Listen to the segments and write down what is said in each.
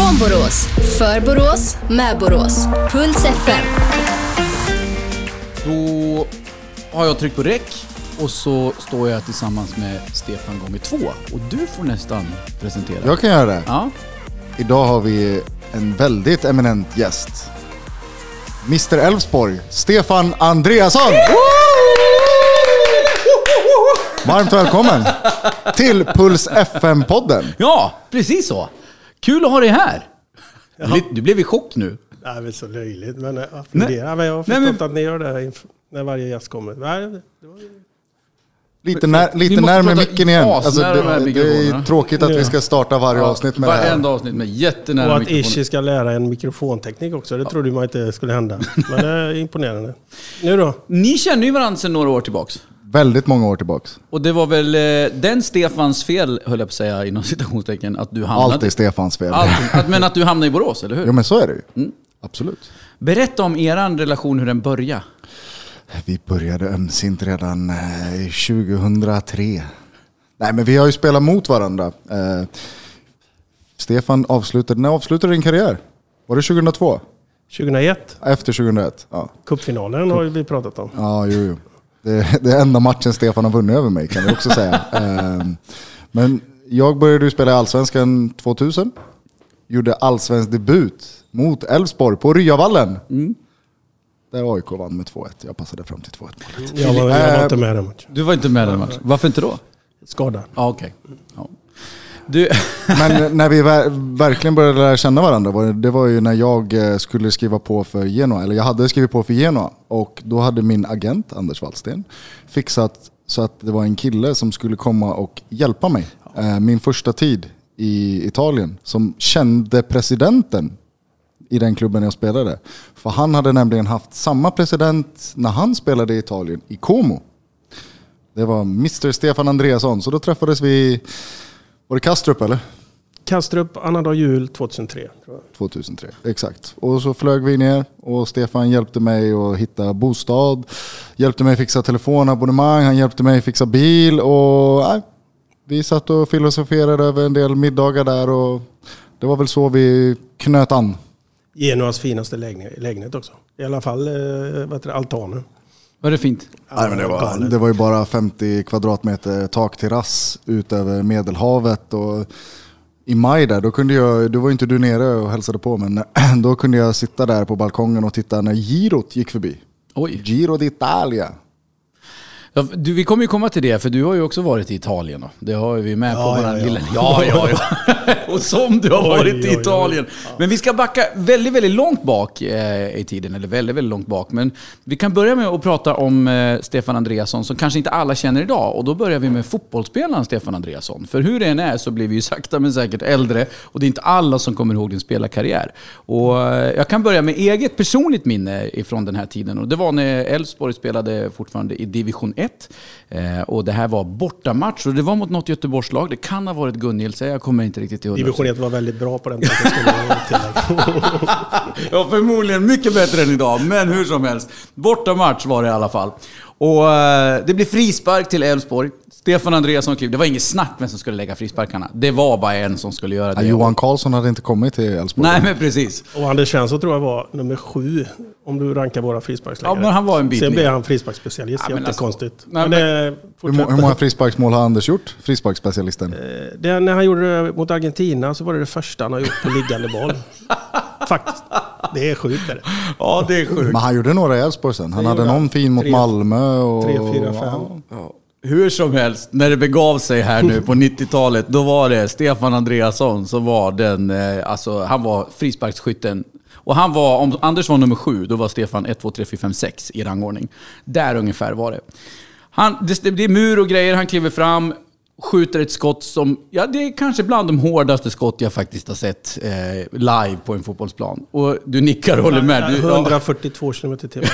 Från Borås, för Borås, med Borås. Puls FM. Då har jag tryckt på räck och så står jag tillsammans med Stefan gånger två. Och du får nästan presentera. Jag kan göra det. Ja. Idag har vi en väldigt eminent gäst. Mr Elfsborg, Stefan Andreasson! Varmt välkommen till Puls FM-podden. ja, precis så. Kul att ha dig här. Du blev- Du blev i chock nu. Det är väl så löjligt, men jag. Men jag har Nej, förstått men- att ni gör det inf- när varje gäst kommer. Nej, det var ju- Lite, när, Vi lite närmare micken igen. Alltså, de här det, det är tråkigt att vi Nu. ska starta varje avsnitt med det här. Varenda avsnitt med jättenära och att. Ishi ska lära en mikrofonteknik också. Det trodde man inte skulle hända. Men det är imponerande. Nu då? Ni känner ju varandra sedan några år tillbaks. Väldigt många år tillbaks. Och det var väl eh, den Stefans fel, höll jag på att säga inom citationstecken, att du hamnade... Allt är Stefans fel. Allt, att, men att du hamnade i Borås, eller hur? Ja men så är det ju. Mm. Absolut. Berätta om er relation, hur den började. Vi började ömsint redan eh, 2003. Nej men vi har ju spelat mot varandra. Eh, Stefan avslutade, när avslutade din karriär? Var det 2002? 2001. Efter 2001? Ja, Cupfinalen har ju vi pratat om. ja jo, jo. Det, det är enda matchen Stefan har vunnit över mig kan vi också säga. Eh, men jag började ju spela i Allsvenskan 2000. Gjorde allsvensk debut mot Elfsborg på Ryavallen. Där AIK vann med 2-1. Jag passade fram till 2-1 målet. Jag var, jag var inte med i den matchen. Du var inte med den matchen. Varför inte då? Skadad. Ja, okej. Du, Men när vi ver- verkligen började lära känna varandra, var det, det var ju när jag eh, skulle skriva på för Genoa, eller jag hade skrivit på för Genoa. Och då hade min agent, Anders Wallsten, fixat så att det var en kille som skulle komma och hjälpa mig. Ja. Min första tid i Italien, som kände presidenten i den klubben jag spelade. För han hade nämligen haft samma president när han spelade i Italien, i Como. Det var Mr. Stefan Andreasson, så då träffades vi, var det Kastrup eller? Kastrup, annandag jul 2003. Tror jag. 2003, exakt. Och så flög vi ner och Stefan hjälpte mig att hitta bostad. Hjälpte mig fixa telefonabonnemang, han hjälpte mig fixa bil och nej, vi satt och filosoferade över en del middagar där och det var väl så vi knöt an. Genoas finaste lägenhet, också. I alla fall eh, altanen. Var det fint? Nej, men det, var, det var ju bara 50 kvadratmeter takterrass ut över Medelhavet. Och I maj där, då kunde jag, då var inte du nere och hälsade på, men då kunde jag sitta där på balkongen och titta när girot gick förbi. Oj. Giro d'Italia. Ja, du, vi kommer ju komma till det, för du har ju också varit i Italien. Då. Det har vi med på Ja, våran ja, ja. lilla... Ja, ja, ja. Och som du har Oj, varit oj, i oj. Italien. Men vi ska backa väldigt, väldigt långt bak eh, i tiden. Eller väldigt, väldigt långt bak. Men vi kan börja med att prata om eh, Stefan Andreasson, som kanske inte alla känner idag. Och då börjar vi med fotbollsspelaren Stefan Andreasson. För hur det än är så blir vi ju sakta men säkert äldre. Och det är inte alla som kommer ihåg din spelarkarriär. Och eh, jag kan börja med eget personligt minne ifrån den här tiden. Och det var när Elfsborg spelade fortfarande i division 1. Eh, och det här var bortamatch och det var mot något Göteborgslag. Det kan ha varit Gunnilse, jag kommer inte riktigt ihåg. Division 1 var väldigt bra på den tiden. Ja, förmodligen mycket bättre än idag, men hur som helst. Bortamatch var det i alla fall. Och eh, det blir frispark till Elfsborg. Stefan Andreasson kliver. Det var inget snack vem som skulle lägga frisparkarna. Det var bara en som skulle göra Ja, det. Johan Karlsson hade inte kommit till Elfsborg. Nej, men precis. Och Anders Svensson tror jag var nummer sju om du rankar våra frisparksläggare. Ja, men han var en bit Sen blev han frisparksspecialist. Ja, men Jättekonstigt. alltså- men det, hur, hur många frisparksmål har Anders gjort? Frisparksspecialisten. Eh, det, när han gjorde det mot Argentina så var det det första han har gjort på liggande boll. Faktiskt. Det är sjukt. Är det. Ja, det är sjukt. Men han gjorde några i Elfsborg sen. Han Det hade någon fin mot Tre- Malmö. Och, tre, fyra, fem. Ja. Hur som helst, när det begav sig här nu på 90-talet, då var det Stefan Andreasson som var den, eh, alltså han var frisparksskytten. Och han var, om Anders var nummer sju, då var Stefan 1, 2, 3, 4, 5, 6 i rangordning. Där ungefär var det. Han, det, är mur och grejer, han kliver fram, skjuter ett skott som, ja det är kanske bland de hårdaste skott jag faktiskt har sett eh, live på en fotbollsplan. Och du nickar och håller med. Du, ja, 142 km i timmen.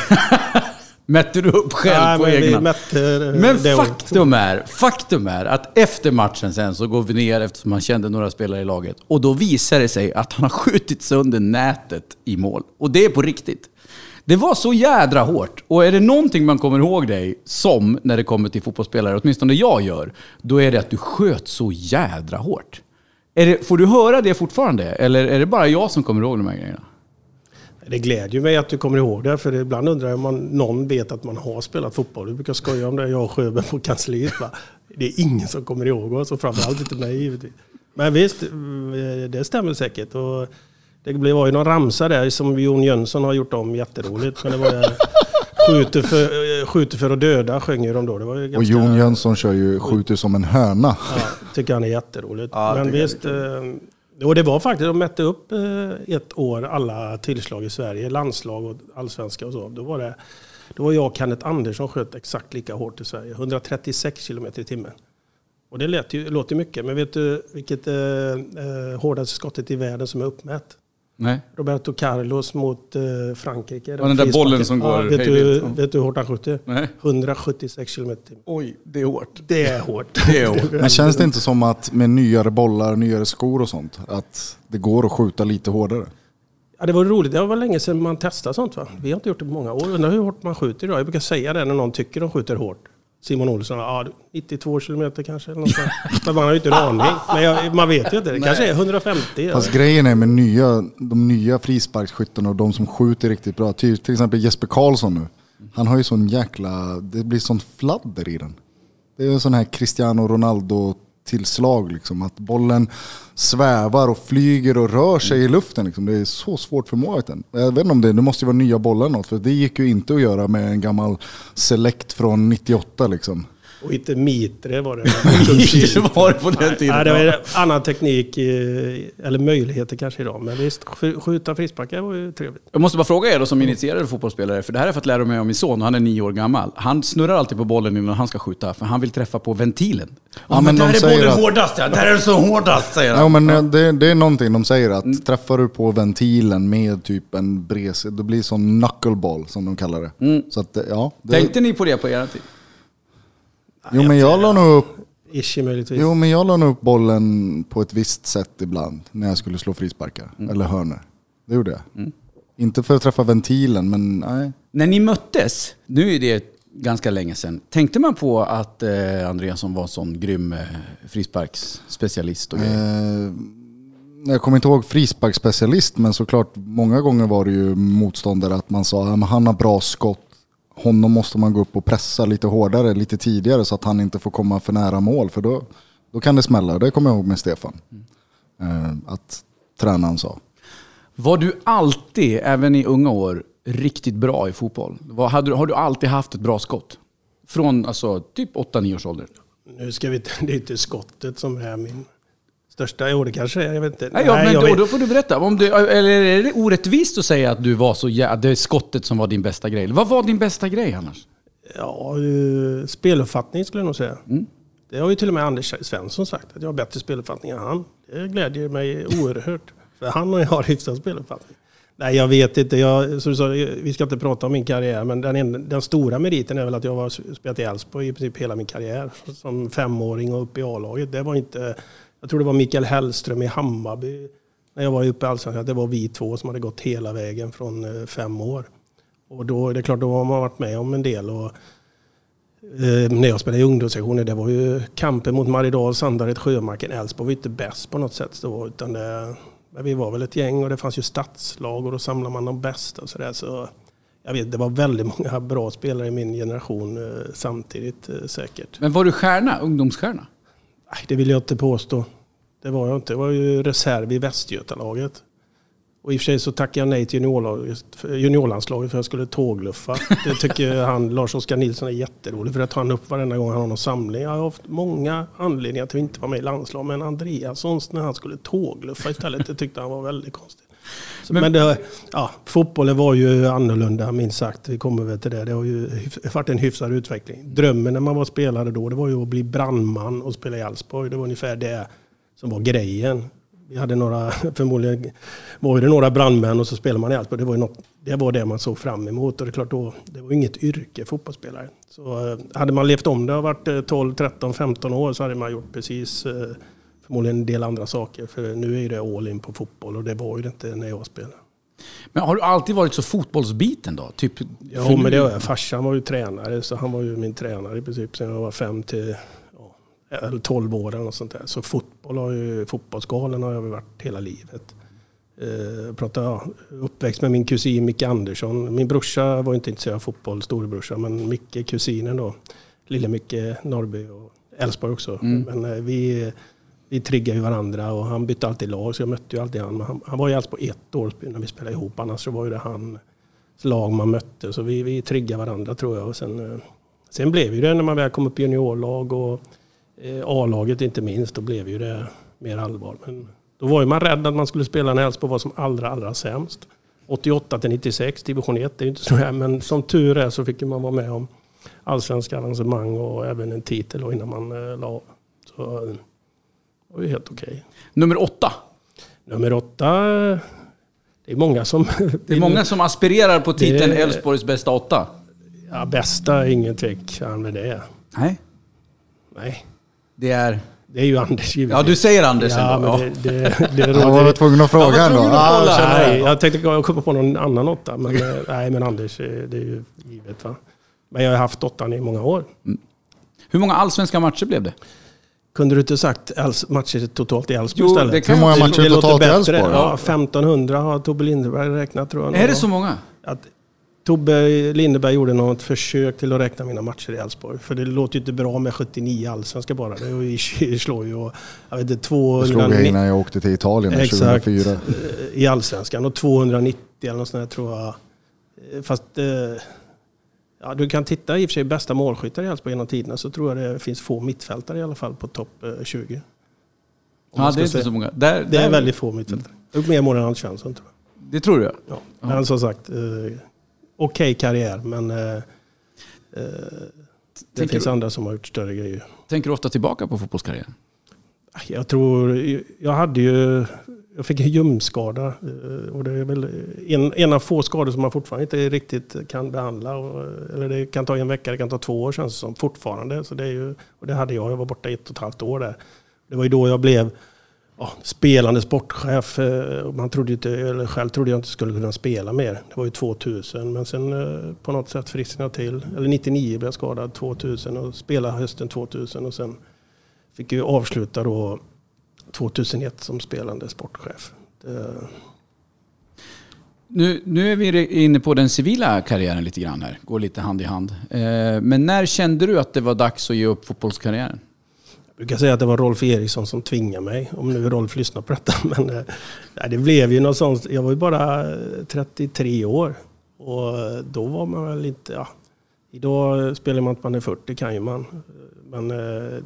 Mätte du upp själv på egna? mätte eh, Men faktum är, faktum är att efter matchen sen så går vi ner eftersom han kände några spelare i laget. Och då visar det sig att han har skjutit sönder nätet i mål. Och det är på riktigt. Det var så jädra hårt. Och är det någonting man kommer ihåg dig som när det kommer till fotbollsspelare, åtminstone jag gör, då är det att du sköt så jädra hårt. Det, får du höra det fortfarande? Eller är det bara jag som kommer ihåg de här grejerna? Det glädjer mig att du kommer ihåg det, för ibland undrar jag om man, någon vet att man har spelat fotboll. Vi brukar skoja om det, jag och Sjöberg på kansliet. Va? Det är ingen som kommer ihåg oss, och framförallt inte mig givetvis. Men visst, eh, det stämmer säkert. Och det var ju någon ramsa där som Jon Jönsson har gjort om jätteroligt. Men det var ju, skjuter, för, eh, skjuter för att döda sjöng ju de då. Det var ju Och ganska, Jon Jönsson kör ju skjuter som en höna. Ja, tycker han är jätteroligt. Ja, Men visst, och det var faktiskt, de mätte upp eh, ett år alla tillslag i Sverige, landslag och allsvenska och så. Då var, det, då var jag och Kenneth Andersson sköt exakt lika hårt i Sverige, 136 kilometer i timmen. Och det lät ju, låter mycket, men vet du vilket eh, eh, hårdaste skottet i världen som är uppmätt? Nej. Roberto Carlos mot eh, Frankrike. Ja, den där bollen som går vet, du, vet du hur hårt han skjuter? Nej. 176 kilometer i timmen. Oj, det är hårt. Det är hårt. Det är hårt. Men känns det inte som att med nyare bollar, nyare skor och sånt, att det går att skjuta lite hårdare? Ja, det var roligt. Det var länge sedan man testade sånt. Va? Vi har inte gjort det på många år. Undrar hur hårt man skjuter idag. Jag brukar säga det när någon tycker de skjuter hårt. Simon Olsson, ja, 92 kilometer kanske. Eller något sånt. Men man har ju inte en aning. Men jag, man vet ju inte. Det kanske är 150. Fast grejen är med nya, de nya frisparksskyttarna och de som skjuter riktigt bra, till, till exempel Jesper Karlsson nu. Han har ju sån jäkla, det blir sån fladder i den. Det är en sån här Cristiano tillslag, liksom. Att bollen svävar och flyger och rör sig i luften. Liksom. Det är så svårt för målvakten. Jag vet inte om det, det måste ju vara nya bollar eller något. För det gick ju inte att göra med en gammal Select från 98 liksom. Och inte mitre var det. Det var det på den tiden. Nej, det var annan teknik, eh, eller möjligheter kanske idag. Men visst, sk- skjuta frisparkar var ju trevligt. Jag måste bara fråga er då som initierade fotbollsspelare, för det här har jag fått lära mig om min son och han är nio år gammal. Han snurrar alltid på bollen innan han ska skjuta, för han vill träffa på ventilen. Ja, men där är bollen att- hårdast, ja. Där är den så hårdast, säger han. Ja, men eh, det, det är någonting de säger att träffar du på ventilen med typ en bres, det blir sån knuckleball som de kallar det. Så att, eh, ja, det, Tänkte ni på det på er tid? Jo, men jag la nog upp Ishi möjligtvis. Jo, men jag la nog upp bollen på ett visst sätt ibland när jag skulle slå frisparkar eller hörnor. Det gjorde jag. Inte för att träffa ventilen, men nej. När ni möttes, nu är det ganska länge sedan, tänkte man på att eh, Andreasson var en sån grym eh, frisparksspecialist och grejer? Eh, jag kommer inte ihåg frisparksspecialist, men såklart många gånger var det ju motståndare att man sa att han har bra skott. Honom måste man gå upp och pressa lite hårdare, lite tidigare så att han inte får komma för nära mål. För då, då kan det smälla. Det kommer jag ihåg med Stefan. Eh, att tränaren sa. Var du alltid, även i unga år, riktigt bra i fotboll? Var, hade, har du alltid haft ett bra skott? Från alltså, typ 8-9 års ålder? Nu ska vi det är inte skottet som är min största. Jo, det kanske är. Jag vet inte. Nej, ja, men då, vet- då får du berätta. Om du, eller är det orättvist att säga att du var så jä- det är skottet som var din bästa grej? Vad var din bästa grej annars? Ja, eh, speluppfattning skulle jag nog säga. Det har ju till och med Anders Svensson sagt, att jag har bättre speluppfattning än han. Det glädjer mig oerhört. För han och jag har hyfsad speluppfattning. Nej, jag vet inte. Jag, som du sa, vi ska inte prata om min karriär, men den, en- den stora meriten är väl att jag har spelat i Elfsborg i princip hela min karriär. Som femåring och upp i A-laget. Det var inte... Jag tror det var Mikael Hellström i Hammarby när jag var uppe i Allsvenskan. Det var vi två som hade gått hela vägen från eh, fem år. Och då, det är klart, då har man varit med om en del. Och, eh, när jag spelade i ungdomssektioner, det var ju kampen mot Maridal, Sandared, Sjömarken, Elfsborg var inte bäst på något sätt då. Utan det, vi var väl ett gäng och det fanns ju stadslag och då samlade man de bästa och sådär. Så jag vet, det var väldigt många bra spelare i min generation eh, samtidigt eh, säkert. Men var du stjärna? Ungdomsstjärna? Nej, det vill jag inte påstå. Det var jag inte. Jag var ju reserv i Västgötalaget. Och i och för sig så tackade jag nej till juniorlandslaget för jag skulle tågluffa. Det tycker han, Lars-Oskar Nilsson är jätterolig för att tar han upp varenda gång han har någon samling. Jag har haft många anledningar till att inte vara med i landslag. Men Andreassons när han skulle tågluffa istället, det tyckte han var väldigt konstigt. Så, men det, ja, fotbollen var ju annorlunda minst sagt. Vi kommer väl till det. Det har ju varit en hyfsad utveckling. Drömmen när man var spelare då, det var ju att bli brandman och spela i Elfsborg. Det var ungefär det som var grejen. Vi hade några, förmodligen var det några brandmän och så spelade man i Elfsborg. Det var, något, det var det man såg fram emot. Och det är klart då, det var inget yrke fotbollsspelare. Så eh, hade man levt om det och varit eh, 12, 13, 15 år så hade man gjort precis eh, förmodligen en del andra saker. För nu är det all in på fotboll och det var ju det inte när jag spelade. Men har du alltid varit så fotbollsbiten då? Typ, Ja, men det var jag. Farsan var ju tränare, så han var ju min tränare i princip sen jag var fem till eller 12 år eller något sånt där. Så fotboll. Har ju, fotbollsgalen har jag varit hela livet. Eh, pratar, ja, uppväxt med min kusin Micke Andersson. Min brorsa var inte intresserad av fotboll, storebrorsa, men Micke, kusinen då. Lille Micke Norrby och Elfsborg också. Mm. Men eh, vi, vi triggade ju varandra och han bytte alltid lag så jag mötte ju alltid han. Men han, han var i Elfsborg ett år när vi spelade ihop. Annars så var ju det hans lag man mötte. Så vi, vi triggade varandra tror jag. Och sen, eh, sen blev ju det när man väl kom upp i juniorlag och A-laget inte minst. Då blev ju det mer allvar. Men då var ju man rädd att man skulle spela när Elfsborg var som allra, allra sämst. 88 till 96, division 1, det är ju inte så här. Men som tur är så fick man vara med om allsvenska arrangemang och även en titel innan man eh, la av. Så eh, det var ju helt okej. Nummer åtta. Nummer åtta, eh, det är många som... Det är många som aspirerar på titeln Elfsborgs bästa åtta. Ja, bästa, ingen tvekan med det. Nej. Nej, Det är... det är ju Anders givetvis. Ja, du säger Anders Ja, ändå. men det, det, det Jag var råder... väl tvungen att var fråga ändå. Ja, Nej, jag. jag tänkte komma på någon annan åtta, men eh, nej, men Anders, eh, det är ju givet va. Men jag har haft åttan i många år. Hur många allsvenska matcher blev det? Kunde du inte sagt matcher totalt i Elfsborg istället? det kan Hur många matcher det låter totalt i bättre. Elfsborg? Ja, 1500 har Tobbe Lindeberg räknat tror jag. Är det så många? Att Tobbe Lindeberg gjorde något försök till att räkna mina matcher i Elfsborg. För det låter ju inte bra med 79 allsvenska bara. Det är ju- slår ju, och, jag vet inte, Det slog jag 290 innan jag åkte till Italien Exakt. 2004. eh, i allsvenskan och 290 eller något sånt där tror jag. Eh, Fast eh, ja, du kan titta i och för sig bästa målskyttar i Elfsborg genom tiderna så tror jag det finns få mittfältare i alla fall på topp eh, 20. Om Ja, det är inte så många. Där, Det är där- väldigt få mittfältare. Det är mer mål än Alf Svensson tror jag. Det tror du? Ja. Men som sagt, eh, okej karriär men eh, eh, det Tänker finns du- andra som har gjort större grejer. Tänker du ofta tillbaka på fotbollskarriären? Jag tror, jag hade ju, jag fick en ljumskada eh, och det är väl en, en av få skador som man fortfarande inte riktigt kan behandla. Och, eller det kan ta en vecka, det kan ta två år känns det som fortfarande. Så det, är ju, och det hade jag, jag var borta ett och ett halvt år där. Det var ju då jag blev ja, spelande sportchef. Eh, man trodde inte, eller själv trodde jag inte skulle kunna spela mer. Det var ju 2000 men sen eh, på något sätt frisknade jag till. Eller 99 blev jag skadad 2000 och spelade hösten 2000 och sen fick ju avsluta då 2001 som spelande sportchef. Det, Nu, nu är vi inne på den civila karriären lite grann här. Går lite hand i hand. Eh, men när kände du att det var dags att ge upp fotbollskarriären? Jag brukar säga att det var Rolf Eriksson som tvingade mig, om nu Rolf lyssnar på detta. Men eh, nej, det blev ju något sånt. Jag var ju bara eh, 33 år och eh, då var man väl inte... Ja, idag spelar man att man är 40 kan ju man. Men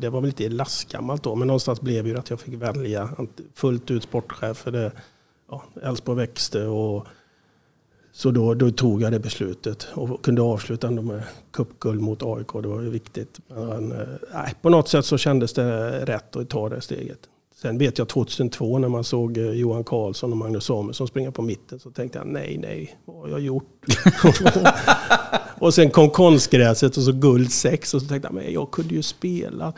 det var väl lite lastgammalt då. Men någonstans blev ju att jag fick välja fullt ut sportchef. För det, ja, Elfsborg växte och så då, då tog jag det beslutet och kunde avsluta ändå med cupguld mot AIK. Det var ju viktigt. Men, eh, nej, på något sätt så kändes det rätt att ta det steget. Sen vet jag 2002 när man såg eh, Johan Karlsson och Magnus Samuelsson springa på mitten så tänkte jag nej, nej, vad har jag gjort? och sen kom konstgräset och så guld 6 och så tänkte jag men jag kunde ju spela.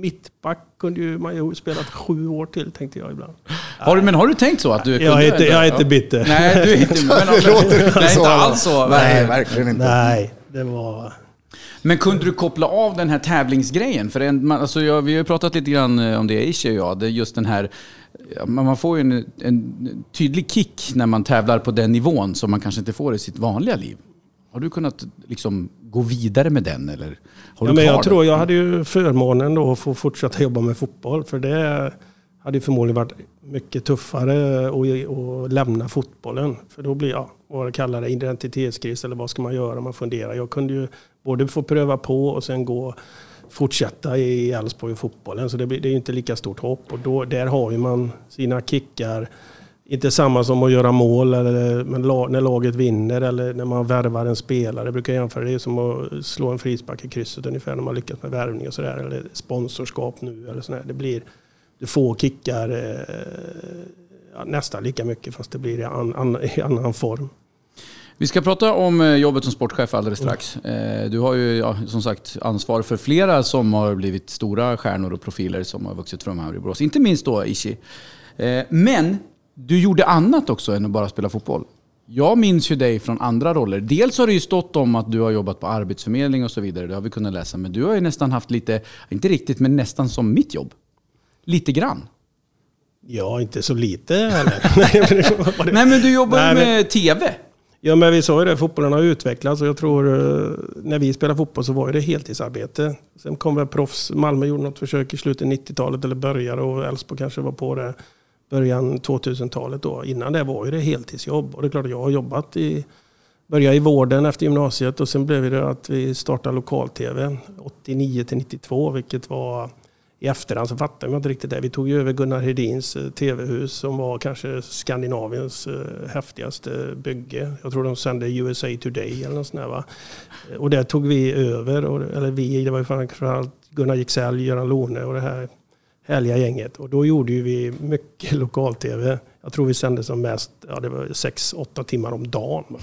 Mittback kunde ju man ju spelat sju år till tänkte jag ibland. Har du, men har du tänkt så? Att du Jag är inte, jag är inte bitter. Nej, du är inte... Men, Det låter inte nej, så. inte alls så. Nej, verkligen inte. Nej, det var... Men kunde du koppla av den här tävlingsgrejen? För en, man, alltså jag, vi har ju pratat lite grann eh, om det, Ishe och jag. Det är just den här... man får ju en, en tydlig kick när man tävlar på den nivån som man kanske inte får i sitt vanliga liv. Har du kunnat liksom gå vidare med den eller har Ja, men jag den? tror jag hade ju förmånen då att få fortsätta jobba med fotboll. För det hade ju förmodligen varit mycket tuffare att, att lämna fotbollen. För då blir, ja, vad det kallar det, identitetskris eller vad ska man göra? Man funderar. Jag kunde ju både få pröva på och sen gå fortsätta i Elfsborg och fotbollen. Så det, blir, det är ju inte lika stort hopp. Och då, där har ju man sina kickar. Inte samma som att göra mål eller men la, när laget vinner eller när man värvar en spelare. Jag brukar jämföra det som att slå en frispark i krysset ungefär när man lyckas med värvning och sådär. Eller sponsorskap nu eller sådär. Det blir, du får kickar eh, ja, nästan lika mycket fast det blir i, an, an, i annan form. Vi ska prata om eh, jobbet som sportchef alldeles strax. Eh, du har ju ja, som sagt ansvar för flera som har blivit stora stjärnor och profiler som har vuxit fram här i Borås. Inte minst då Ishi. Eh, men du gjorde annat också än att bara spela fotboll. Jag minns ju dig från andra roller. Dels har det ju stått om att du har jobbat på Arbetsförmedling och så vidare. Det har vi kunnat läsa. Men du har ju nästan haft lite, inte riktigt, men nästan som mitt jobb. Lite grann. Ja, inte så lite heller. Nej, men du jobbar ju Nej, men- med TV. Ja, men vi sa ju det, fotbollen har utvecklats och jag tror eh, när vi spelade fotboll så var det heltidsarbete. Sen kom väl proffs, Malmö gjorde något försök i slutet av 90-talet eller började och Elfsborg kanske var på det början 2000-talet då. Innan det var ju det heltidsjobb och det är klart att jag har jobbat i, började i vården efter gymnasiet och sen blev det att vi startade lokal-tv 89 till 92 vilket var i efterhand så fattar man inte riktigt det. Vi tog ju över Gunnar Hedins eh, tv-hus som var kanske Skandinaviens eh, häftigaste bygge. Jag tror de sände USA Today eller något sånt där va. Och det tog vi över, eller vi, det var ju framförallt Gunnar Gixell, Göran Lone och det här härliga gänget. Och då gjorde ju vi mycket lokal-tv. Jag tror vi sände som mest, ja det var 6-8 timmar om dagen.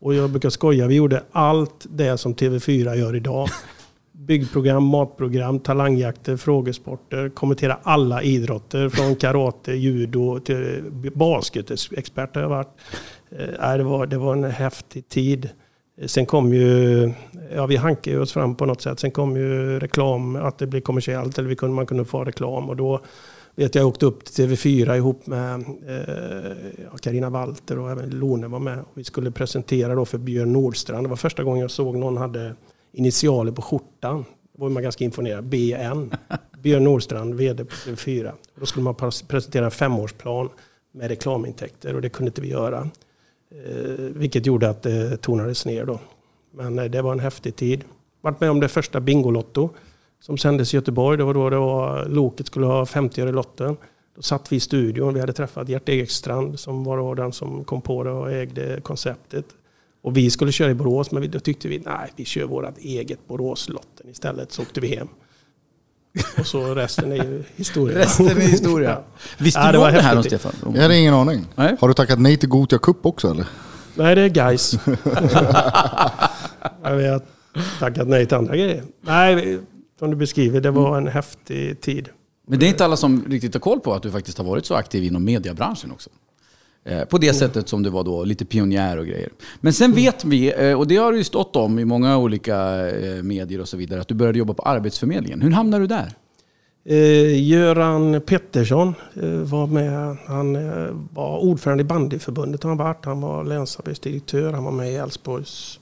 Och jag brukar skoja, vi gjorde allt det som TV4 gör idag. Byggprogram, matprogram, talangjakter, frågesporter, kommentera alla idrotter från karate, judo till basketexpert har jag varit. Eh, det, var, det var en häftig tid. Eh, Sen kom ju, ja vi hankade oss fram på något sätt. Sen kom ju reklam, att det blev kommersiellt eller vi kunde, man kunde få reklam. Och då vet jag, jag åkte upp till TV4 ihop med eh, ja, Carina Walter och även Lone var med. Och vi skulle presentera då för Björn Nordstrand. Det var första gången jag såg någon hade initialer på skjortan. Då var man ganska imponerad. BN. Björn Nordstrand, vd på TV4. Och då skulle man pres- presentera en femårsplan med reklamintäkter och det kunde inte vi göra. Eh, vilket gjorde att det tonades ner då. Men eh, det var en häftig tid. Varit med om det första Bingolotto som sändes i Göteborg. Det var då det var, Loket skulle ha 50 öre i lotten. Då satt vi i studion. Vi hade träffat Gert Ekstrand som var då den som kom på det och ägde konceptet. Och vi skulle köra i Borås men vi- då tyckte vi nej, vi kör vårt eget Boråslotten istället. Så åkte vi hem. Och så resten är ju historia. Resten är historia. Visste Ja, du det om det här då. Stefan? Jag hade ingen aning. Nej. Har du tackat nej till Gotia Cup också eller? Nej, det är guys. jag vet. Tackat nej till andra grejer. Nej, som du beskriver, det var en häftig tid. Men det är inte alla som riktigt har koll på att du faktiskt har varit så aktiv inom mediebranschen också. Eh, På det sättet som du var då, lite pionjär och grejer. Men sen vet vi, eh, och det har du ju stått om i många olika eh, medier och så vidare, att du började jobba på Arbetsförmedlingen. Hur hamnade du där? Göran Pettersson var med. Han var ordförande i bandyförbundet. Han, varit. han var länsarbetsdirektör. Han var med i Älvsborgs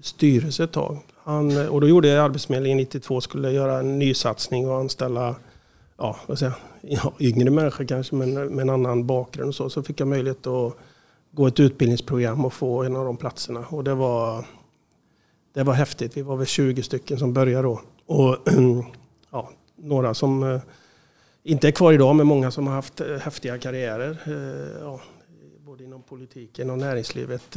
styrelse ett tag. Han, och då gjorde Arbetsförmedlingen 92 skulle göra en ny satsning och anställa ja, jag, ja, yngre människa, kanske men med en annan bakgrund. Och så. så fick jag möjlighet att gå ett utbildningsprogram och få en av de platserna. Och det var, det var häftigt. Vi var väl 20 stycken som började då. Och ja, några som eh, inte är kvar idag, men många som har haft eh, häftiga karriärer. Eh, ja, både inom politiken och näringslivet.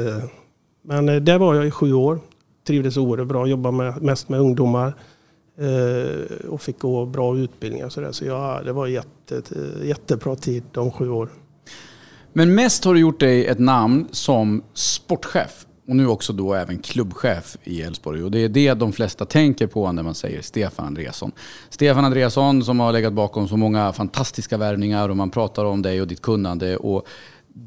Men där var jag i sju år. Trivdes oerhört bra, jobbade med, mest med ungdomar. Eh, och fick gå bra utbildningar och sådär. Så ja, det var jätte, jättebra tid de sju åren. Men mest har du gjort dig ett namn som sportchef. Och nu också då även klubbchef i Elfsborg. Och det är det de flesta tänker på när man säger Stefan Andreasson. Stefan Andreasson som har legat bakom så många fantastiska värvningar och man pratar om dig och ditt kunnande. Och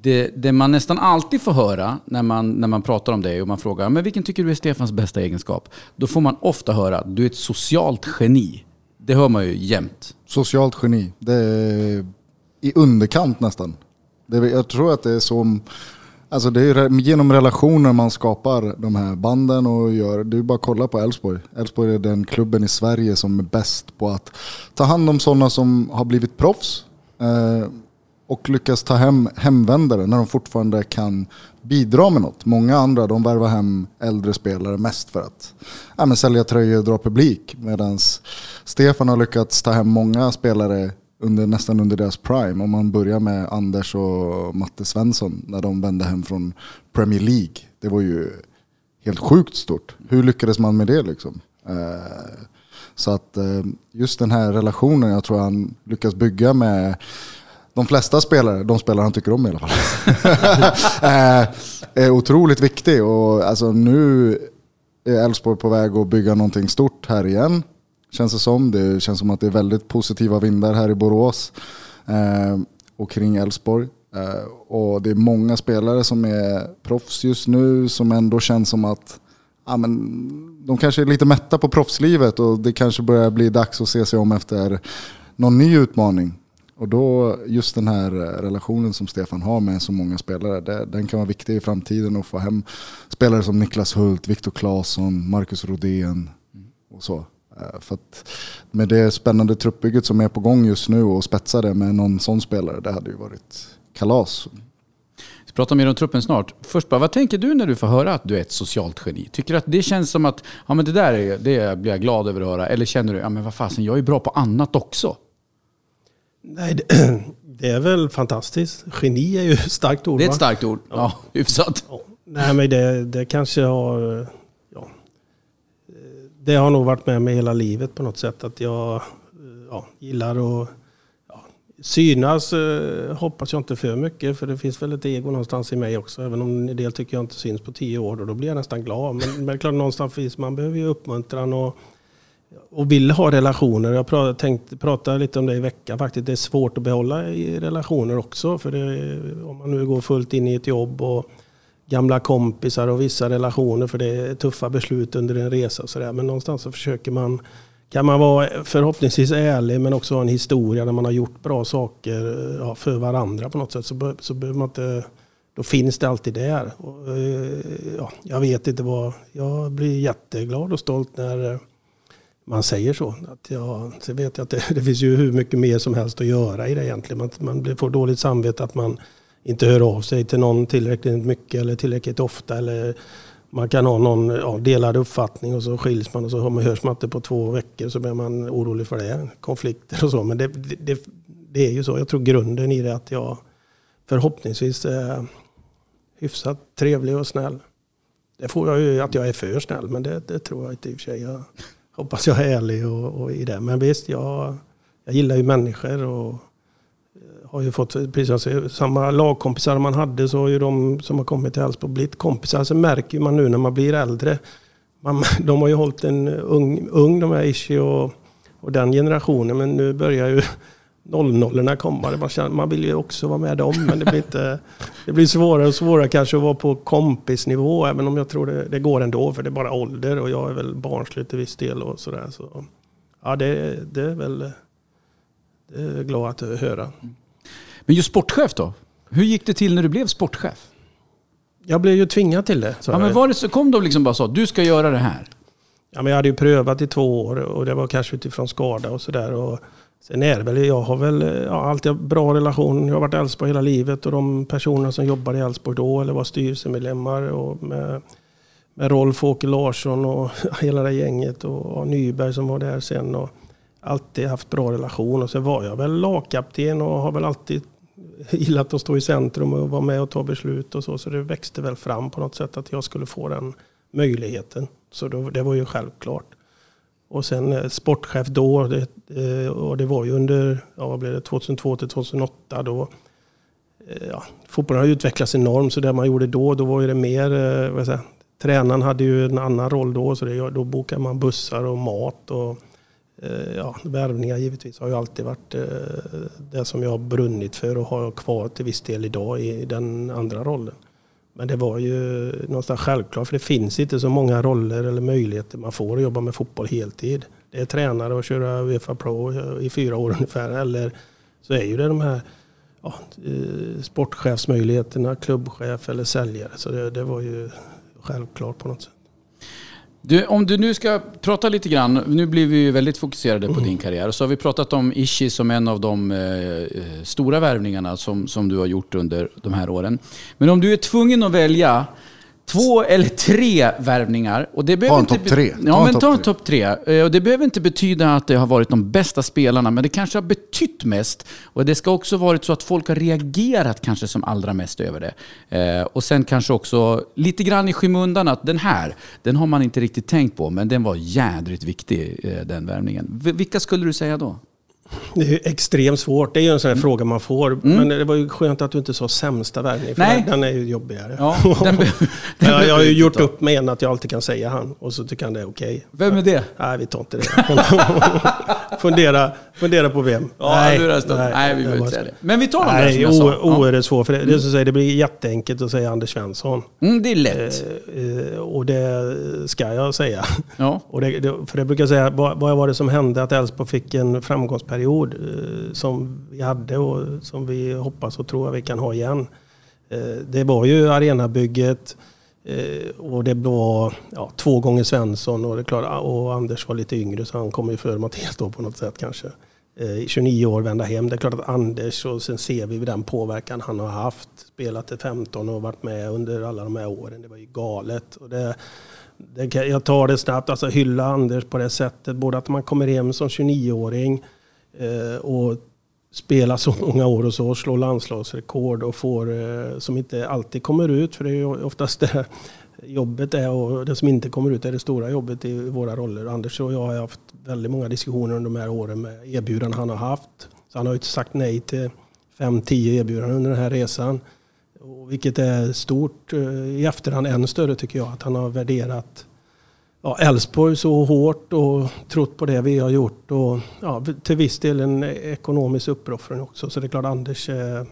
det, det man nästan alltid får höra när man, när man pratar om dig och man frågar men vilken tycker du är Stefans bästa egenskap? Då får man ofta höra att du är ett socialt geni. Det hör man ju jämt. Socialt geni. Det är i underkant nästan. Det jag tror att det är som... Alltså det är genom relationer man skapar de här banden och gör. Du bara kolla på Elfsborg. Elfsborg är den klubben i Sverige som är bäst på att ta hand om sådana som har blivit proffs. Eh, och lyckas ta hem hemvändare när de fortfarande kan bidra med något. Många andra de värvar hem äldre spelare mest för att ja, men sälja tröjor och dra publik. Medan Stefan har lyckats ta hem många spelare under, nästan under deras prime. Om man börjar med Anders och Matte Svensson när de vände hem från Premier League. Det var ju helt sjukt stort. Hur lyckades man med det liksom? Eh, så att eh, just den här relationen jag tror han lyckas bygga med de flesta spelare, de spelare han tycker om i alla fall, eh, är otroligt viktig. Och alltså nu är Elfsborg på väg att bygga någonting stort här igen. Känns det som. Det känns som att det är väldigt positiva vindar här i Borås eh, och kring Elfsborg. Eh, och det är många spelare som är proffs just nu som ändå känns som att ja, men, de kanske är lite mätta på proffslivet och det kanske börjar bli dags att se sig om efter någon ny utmaning. Och då just den här eh, relationen som Stefan har med så många spelare, det, den kan vara viktig i framtiden att få hem spelare som Niklas Hult, Viktor Claesson, Marcus Rodén och så. Eh, för att med det spännande truppbygget som är på gång just nu och spetsa det med någon sån spelare, det hade ju varit kalas. Vi pratar mer om truppen snart. Först bara, vad tänker du när du får höra att du är ett socialt geni? Tycker du att det känns som att, ja men det där är, det blir jag glad över att höra. Eller känner du, ja men vad fasen, jag är bra på annat också. Nej, det, det är väl fantastiskt. Geni är ju ett starkt ord. Det är ett starkt ord. Ja, hyfsat. Ja. Nej, men det, det kanske har... Ja, det har nog varit med mig hela livet på något sätt. Att jag ja, gillar att synas. eh, Hoppas jag inte för mycket. För det finns väl ett ego någonstans i mig också. Även om en del tycker jag inte syns på tio år. Och då blir jag nästan glad. Men, men klart någonstans finns man behöver ju uppmuntran. Och, och vill ha relationer. Jag pra- tänkte prata lite om det i veckan faktiskt. Det är svårt att behålla i relationer också. För det, om man nu går fullt in i ett jobb och gamla kompisar och vissa relationer för det är tuffa beslut under en resa och sådär. Men någonstans så försöker man, kan man vara förhoppningsvis ärlig men också ha en historia där man har gjort bra saker ja, för varandra på något sätt. Så, be, så behöver man inte, då finns det alltid där. Och, eh, ja, jag vet inte vad, jag blir jätteglad och stolt när man säger så. Att ja, så vet jag att det, det finns ju hur mycket mer som helst att göra i det egentligen. Man, man blir- får dåligt samvete att man inte hör av sig till någon tillräckligt mycket eller tillräckligt ofta. Eller man kan ha någon ja, delad uppfattning och så skiljs man och så man- hörs man inte på två veckor så blir man orolig för det. Konflikter och så. Men det, det, det är ju så. Jag tror grunden i det är att jag förhoppningsvis är hyfsat trevlig och snäll. Det får jag ju att jag är för snäll men det, det tror jag inte i och för sig. Jag hoppas jag är ärlig och, och i det. Men visst, jag, jag gillar ju människor och eh, har ju fått, precis som säger, samma lagkompisar man hade så har ju de som har kommit till Elfsborg blivit kompisar. Så märker man nu när man blir äldre. Man, de har ju hållit en ung, ung de här Ishi och, och den generationen. Men nu börjar ju 00 komma. Man, känner, man vill ju också vara med dem. Men det blir, inte, det blir svårare och svårare kanske att vara på kompisnivå. Även om jag tror det, det går ändå. För det är bara ålder och jag är väl barnslig till viss del. Och sådär, så. Ja, det, det är väl det är glad att höra. Men just sportchef då? Hur gick det till när du blev sportchef? Jag blev ju tvingad till det. Så Ja, men var det så kom de liksom bara sa du ska göra det här? ja, men jag hade ju prövat i två år och det var kanske utifrån skada och sådär. Sen är det väl, jag har väl ja, alltid haft bra relation. Jag har varit i Elfsborg hela livet och de personer som jobbade i Elfsborg då eller var styrelsemedlemmar och med, med Rolf Åke Larsson och hela det gänget och, och Nyberg som var där sen. Och alltid haft bra relation och sen var jag väl lagkapten och har väl alltid gillat att stå i centrum och vara med och ta beslut och så. Så det växte väl fram på något sätt att jag skulle få den möjligheten. Så då, det var ju självklart. Och sen eh, sportchef då, det, eh, och det var ju under ja, vad blev det, 2002 till 2008. Då, eh, ja, fotbollen har ju utvecklats enormt, så det man gjorde då, då var ju det mer, vad jag säga, tränaren hade ju en annan roll då, så det, då bokade man bussar och mat och ja, värvningar givetvis har ju alltid varit det som jag har brunnit för och har kvar till viss del idag i den andra rollen. Men det var ju någonstans självklart för det finns inte så många roller eller möjligheter man får att jobba med fotboll heltid. Det är tränare och köra Uefa Pro i fyra år ungefär eller så är ju det de här ja, eh, sportchefsmöjligheterna, klubbchef eller säljare. Så det, det var ju självklart på något sätt. Du, om du nu ska prata lite grann, nu blir vi ju väldigt fokuserade på din karriär. Så har vi pratat om Ishi som en av de eh, stora värvningarna som, som du har gjort under de här åren. Men om du är tvungen att välja två eller tre värvningar. Och det behöver en inte topp tre. Ta Ja, en men ta en tre. topp tre. Och det behöver inte betyda att det har varit de bästa spelarna, men det kanske har betytt mest. Och det ska också varit så att folk har reagerat kanske som allra mest över det. Eh, och sen kanske också lite grann i skymundan att den här, den har man inte riktigt tänkt på, men den var jädrigt viktig, eh, den värvningen. Vilka skulle du säga då? Det är ju extremt svårt. Det är ju en sån här fråga man får. Men det var ju skönt att du inte sa sämsta värvning. För Nej. den, den är ju jobbigare. Ja, den be- den jag, jag har ju gjort ta. upp med en att jag alltid kan säga han. Och så tycker han det är okej. Vem är det? Nej, vi tar inte det. fundera, fundera på vem. Ja, det stund. Nej, vi behöver inte säga det. Men vi tar dem där Nej, som jag sa. o- svårt. För det, jag säger, det blir jätteenkelt att säga Anders Svensson. Mm, det är lätt. Eh, och det ska jag säga. Ja. Och det, det, för det brukar jag säga, vad, vad var det som hände att Elfsborg fick en framgångsperiod period eh, som vi hade och som vi hoppas och tror att vi kan ha igen. Eh, det var ju arenabygget eh, och det var ja, två gånger Svensson och, det klart, ah, och Anders var lite yngre så han kom ju före Mattias då på något sätt kanske. 29 år vända hem. Det är klart att Anders och sen ser vi den påverkan han har haft. Spelat till 15 och varit med under alla de här åren. Det var ju galet. Och det, det, jag tar det snabbt, alltså hylla Anders på det sättet. Både att man kommer hem som 29-åring Eh, och spela så många år och så, slå landslagsrekord och får, eh, som inte alltid kommer ut, för det är ju oftast det jobbet är och det som inte kommer ut är det stora jobbet i våra roller. Anders och jag har haft väldigt många diskussioner under de här åren med erbjudanden han har haft. Så han har ju inte sagt nej till 5-10 erbjudanden under den här resan. Och vilket är stort eh, i efterhand, än större tycker jag, att han har värderat Ja, så hårt och trott på det vi har gjort. Och ja, till viss del en ekonomisk uppoffring också. Så det är klart Anders eh, eh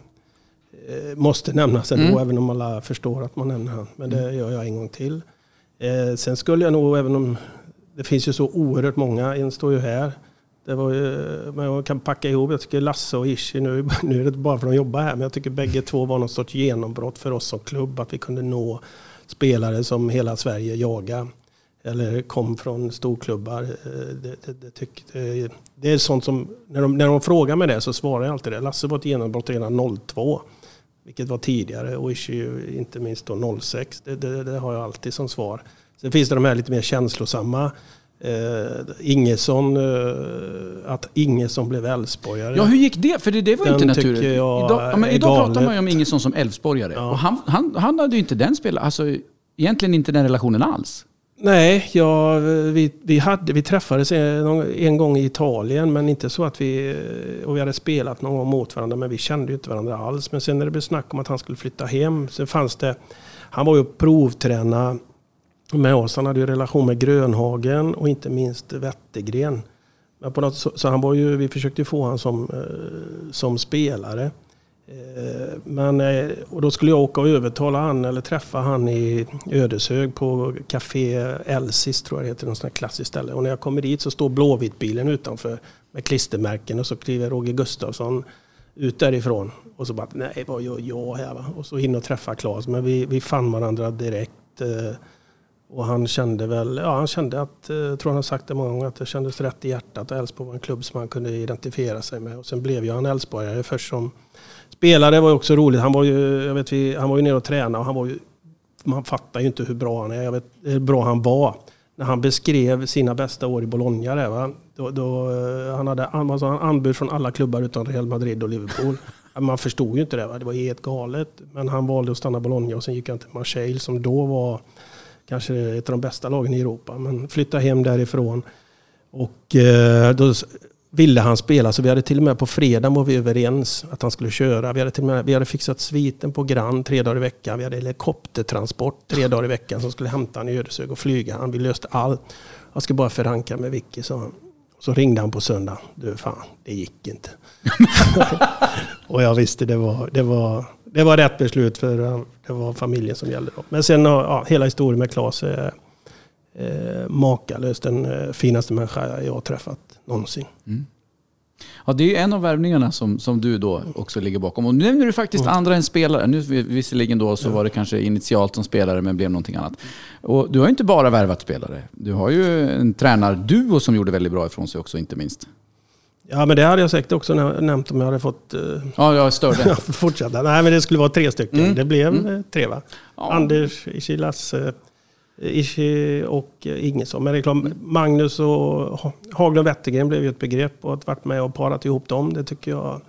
måste nämnas ändå, mm. även om alla förstår att man nämner honom. Men det gör jag en gång till. Eh, sen skulle jag nog, även om det finns ju så oerhört många, en står ju här. Det var ju, man kan packa ihop, jag tycker Lasse och Ishi, nu, nu är det bara för att de jobbar här, men jag tycker bägge två var någon sorts genombrott för oss som klubb. Att vi kunde nå spelare som hela Sverige jagar eller kom från storklubbar. Eh, det, det, det, tyck, det, är sånt som, när de, när de frågar mig det så svarar jag alltid det. Lasse var ett genombrott redan 02. Vilket var tidigare och Ishi inte minst då 06. Det, det, det, har jag alltid som svar. Sen finns det de här lite mer känslosamma. Eh, Ingesson, eh, att Ingesson blev Älvsborgare. Ja, hur gick det? För det, det var ju inte naturligt. Idag, ja, idag pratar man ju om Ingesson som Älvsborgare. Ja. Och han, han, han hade ju inte den spelaren, alltså egentligen inte den relationen alls. Nej, ja, vi, vi, hade, vi träffades en, en, gång i Italien men inte så att vi, och vi hade spelat någon gång mot varandra men vi kände ju inte varandra alls. Men sen när det blev snack om att han skulle flytta hem så fanns det, han var ju provträna med oss. Han hade ju relation med Grönhagen och inte minst Wettergren. Men på något, så, så han var ju, vi försökte få honom som, eh, som spelare. Eh, men, eh, och då skulle jag åka och övertala han eller träffa han i Ödeshög på Café Elsis tror jag det heter, något sånt klassiskt ställe. Och när jag kommer dit så står Blåvittbilen utanför med klistermärken och så kliver Roger Gustafsson ut därifrån. Och så bara, nej vad gör jag här? Va? Och så in och träffa Claes. Men vi, vi fann varandra direkt. Eh, och han kände väl, ja han kände att, jag tror han har sagt det många gånger, att det kändes rätt i hjärtat. Elfsborg var en klubb som han kunde identifiera sig med. Och sen blev jag en Elfsborgare först som spelare var ju också roligt. Han var ju, jag vet, vi, han var ju nere och tränade och han var ju, man fattar ju inte hur bra han är. Jag vet hur bra han var. När han beskrev sina bästa år i Bologna där, va? Då, då, eh, han hade alltså, han anbud från alla klubbar utom Real Madrid och Liverpool. Man förstod ju inte det. Va? Det var helt galet. Men han valde att stanna i Bologna och sen gick han till Marseille som då var kanske ett av de bästa lagen i Europa. Men flyttade hem därifrån. Och eh, då ville han spela. Så vi hade till och med på fredag var vi överens att han skulle köra. Vi hade, till och med, vi hade fixat sviten på Grand tre dagar i veckan. Vi hade helikoptertransport tre dagar i veckan som skulle hämta honom i Ödeshög och flyga. Han, vi löste allt. Jag ska bara förankra med Vicky, sa han. Så ringde han på söndag. Du, fan, det gick inte. och jag visste det var, det, var, det var rätt beslut för det var familjen som gällde. Då. Men sen ja, hela historien med Claes är eh, makalös. Den eh, finaste människa jag har träffat någonsin. Mm. Ja, det är en av värvningarna som, som du då också ligger bakom. Och nu nämner du faktiskt mm. andra än spelare. Nu, visserligen då så var det kanske initialt som spelare men blev någonting annat. Och du har inte bara värvat spelare. Du har ju en tränarduo som gjorde väldigt bra ifrån sig också inte minst. Ja, men det hade jag säkert också nämnt om jag hade fått uh, ja, jag störde. fortsätta. Nej, men det skulle vara tre stycken. Mm. Det blev mm. Eh, tre va? Ja. Anders Ishilas, uh, Ishi och Ingesson. Men det är klart, Magnus och Haglund Wettergren blev ju ett begrepp och att varit med och parat ihop dem, det tycker jag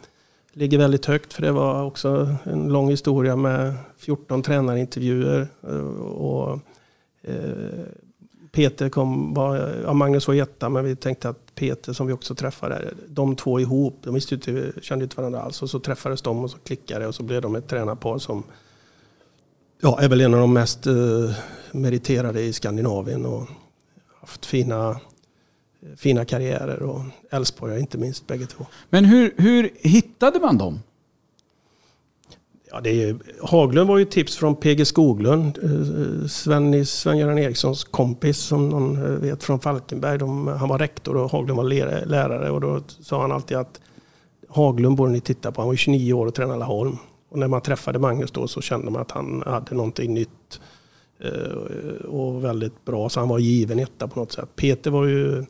ligger väldigt högt. För det var också en lång historia med 14 tränarintervjuer. Eh, och, eh, Peter kom, var, ja, Magnus var etta, men vi tänkte att Peter som vi också träffade, de två ihop, de visste inte, kände inte varandra alls. Och så träffades de och så klickade och så blev de ett tränarpar som ja, är väl en av de mest eh, meriterade i Skandinavien och haft fina, fina karriärer och Elfsborg inte minst bägge två. Men hur, hur hittade man dem? Ja, det är, Haglund var ju tips från PG Skoglund, eh, Sven, Sven-Göran Erikssons kompis som någon eh, vet från Falkenberg. De, han var rektor och Haglund var lärare och då sa han alltid att Haglund borde ni titta på. Han var 29 år och tränade Laholm. Och när man träffade Magnus då så kände man att han hade någonting nytt eh, och väldigt bra. Så han var given etta på något sätt. Peter var ju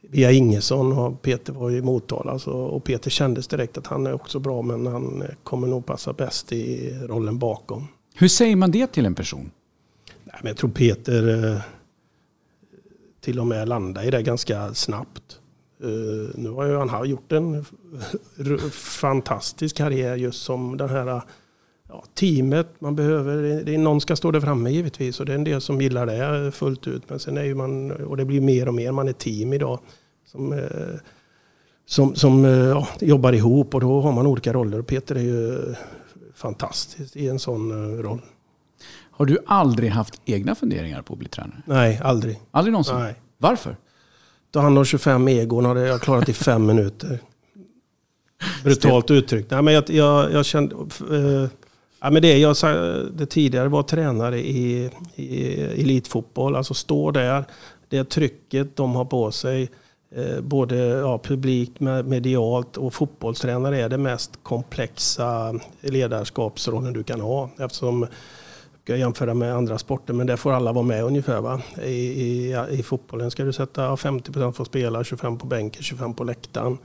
via Ingesson och Peter var i Motala. Alltså, och Peter kändes direkt att han är också bra men han kommer nog passa bäst i rollen bakom. Hur säger man det till en person? Nej, men jag tror Peter eh, till och med landade i det ganska snabbt. Uh, nu har ju han gjort en fantastisk karriär just som den här ja, teamet man behöver. Det är någon ska stå där framme givetvis och det är en del som gillar det fullt ut. Men sen är ju man, och det blir mer och mer, man är team idag. Som, uh, som, som uh, ja, jobbar ihop och då har man olika roller. Och Peter är ju fantastisk i en sån roll. Har du aldrig haft egna funderingar på att bli tränare? Nej, aldrig. Aldrig någonsin? Nej. Varför? Ta hand om 25 egon hade jag klarat i fem minuter. Brutalt uttryckt. Nej, men jag, jag, jag kände... Uh, ja, men det jag sa det tidigare var tränare i, i elitfotboll. Alltså stå där. Det trycket de har på sig. Eh, både ja, publikt, medialt och fotbollstränare är det mest komplexa ledarskapsrollen du kan ha. Eftersom ska jämföra med andra sporter, men där får alla vara med ungefär. Va? I, i, I fotbollen ska du sätta 50% får spela, 25% på bänken, 25% på läktaren.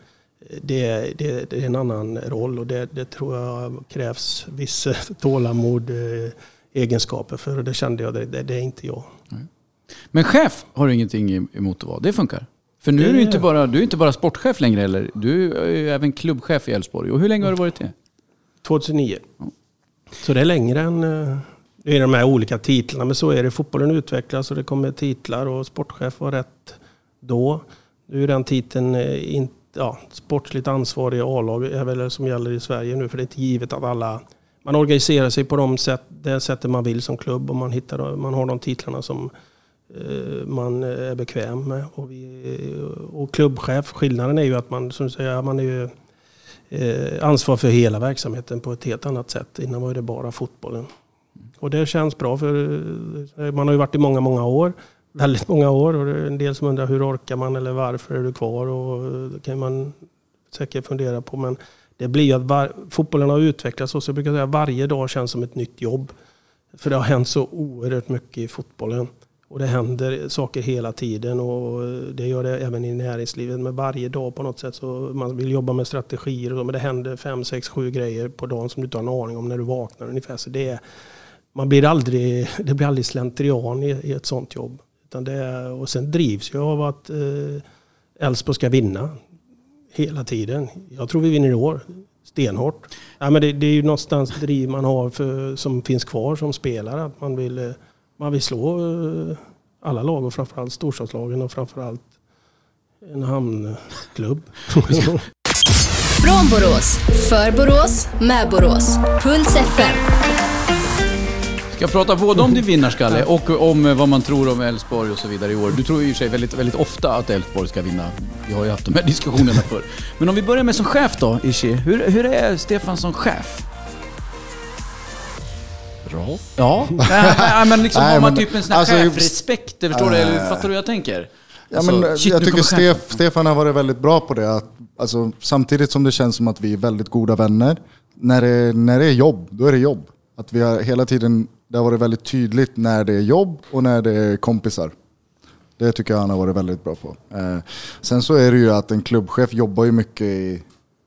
Det, det, det, är en annan roll och det, det tror jag krävs viss tålamod, eh, egenskaper för. Och det kände jag, det, det, är inte jag. Men chef har du ingenting emot att vara? Det funkar? För nu är du inte bara, du är inte bara sportchef längre eller? Du är ju även klubbchef i Elfsborg. Och hur länge har du varit det? 2009. Så det är längre än eh, det är de här olika titlarna, men så är det. Fotbollen utvecklas och det kommer titlar och sportchef var rätt då. Nu är den titeln eh, inte ja, sportsligt ansvarig A-lag är väl som gäller i Sverige nu. För det är inte givet att alla... Man organiserar sig på de sätt, det sättet man vill som klubb och man, hittar, man har de titlarna som eh, man är bekväm med. Och, vi, och klubbchef, skillnaden är ju att man, som säger, man är ju eh, ansvar för hela verksamheten på ett helt annat sätt. Innan var det bara fotbollen. Och det känns bra för eh, man har ju varit i många, många år. Väldigt många år och det är en del som undrar hur orkar man eller varför är du kvar? Och eh, det kan man säkert fundera på. Men det blir ju att var, fotbollen har utvecklats och så jag brukar säga varje dag känns som ett nytt jobb. För det har hänt så oerhört mycket i fotbollen. Och det händer saker hela tiden och eh, det gör det även i näringslivet. Men varje dag på något sätt så man vill jobba med strategier och så, men det händer fem, sex, sju grejer på dagen som du inte har en aning om när du vaknar ungefär. Så det är, man blir aldrig, det blir aldrig slentrian i, i ett sånt jobb. Utan det, och sen drivs jag av att eh, Elfsborg eh, ska vinna hela tiden. Jag tror vi vinner i år. Stenhårt. Ja, men det, det är ju någonstans driv man har för, som finns kvar som spelare. Att man vill, eh, man vill slå eh, alla lag och framförallt storstadslagen och framförallt en hamnklubb. Från Borås, för Borås, med Borås. Puls FM. Jag pratar både om din vinnarskalle och om eh, vad man tror om Elfsborg och så vidare i år. Du tror ju sig väldigt, väldigt ofta att Elfsborg ska vinna. Vi har ju haft de här diskussionerna förr. Men om vi börjar med som chef då, Ishi. Hur, hur är Stefan som chef? Bra. Ja, nej, men liksom Nej, har man typ en sån här alltså, chefrespekt, förstår du? Eller fattar du hur jag tänker? Ja, Alltså, men, shit, jag tycker. Stef, Stefan har varit väldigt bra på det. Att, alltså, samtidigt som det känns som att vi är väldigt goda vänner. När det, när det är jobb, då är det jobb. Att vi har hela tiden, det har varit väldigt tydligt när det är jobb och när det är kompisar. Det tycker jag han har varit väldigt bra på. Eh, sen så är det ju att en klubbchef jobbar ju mycket i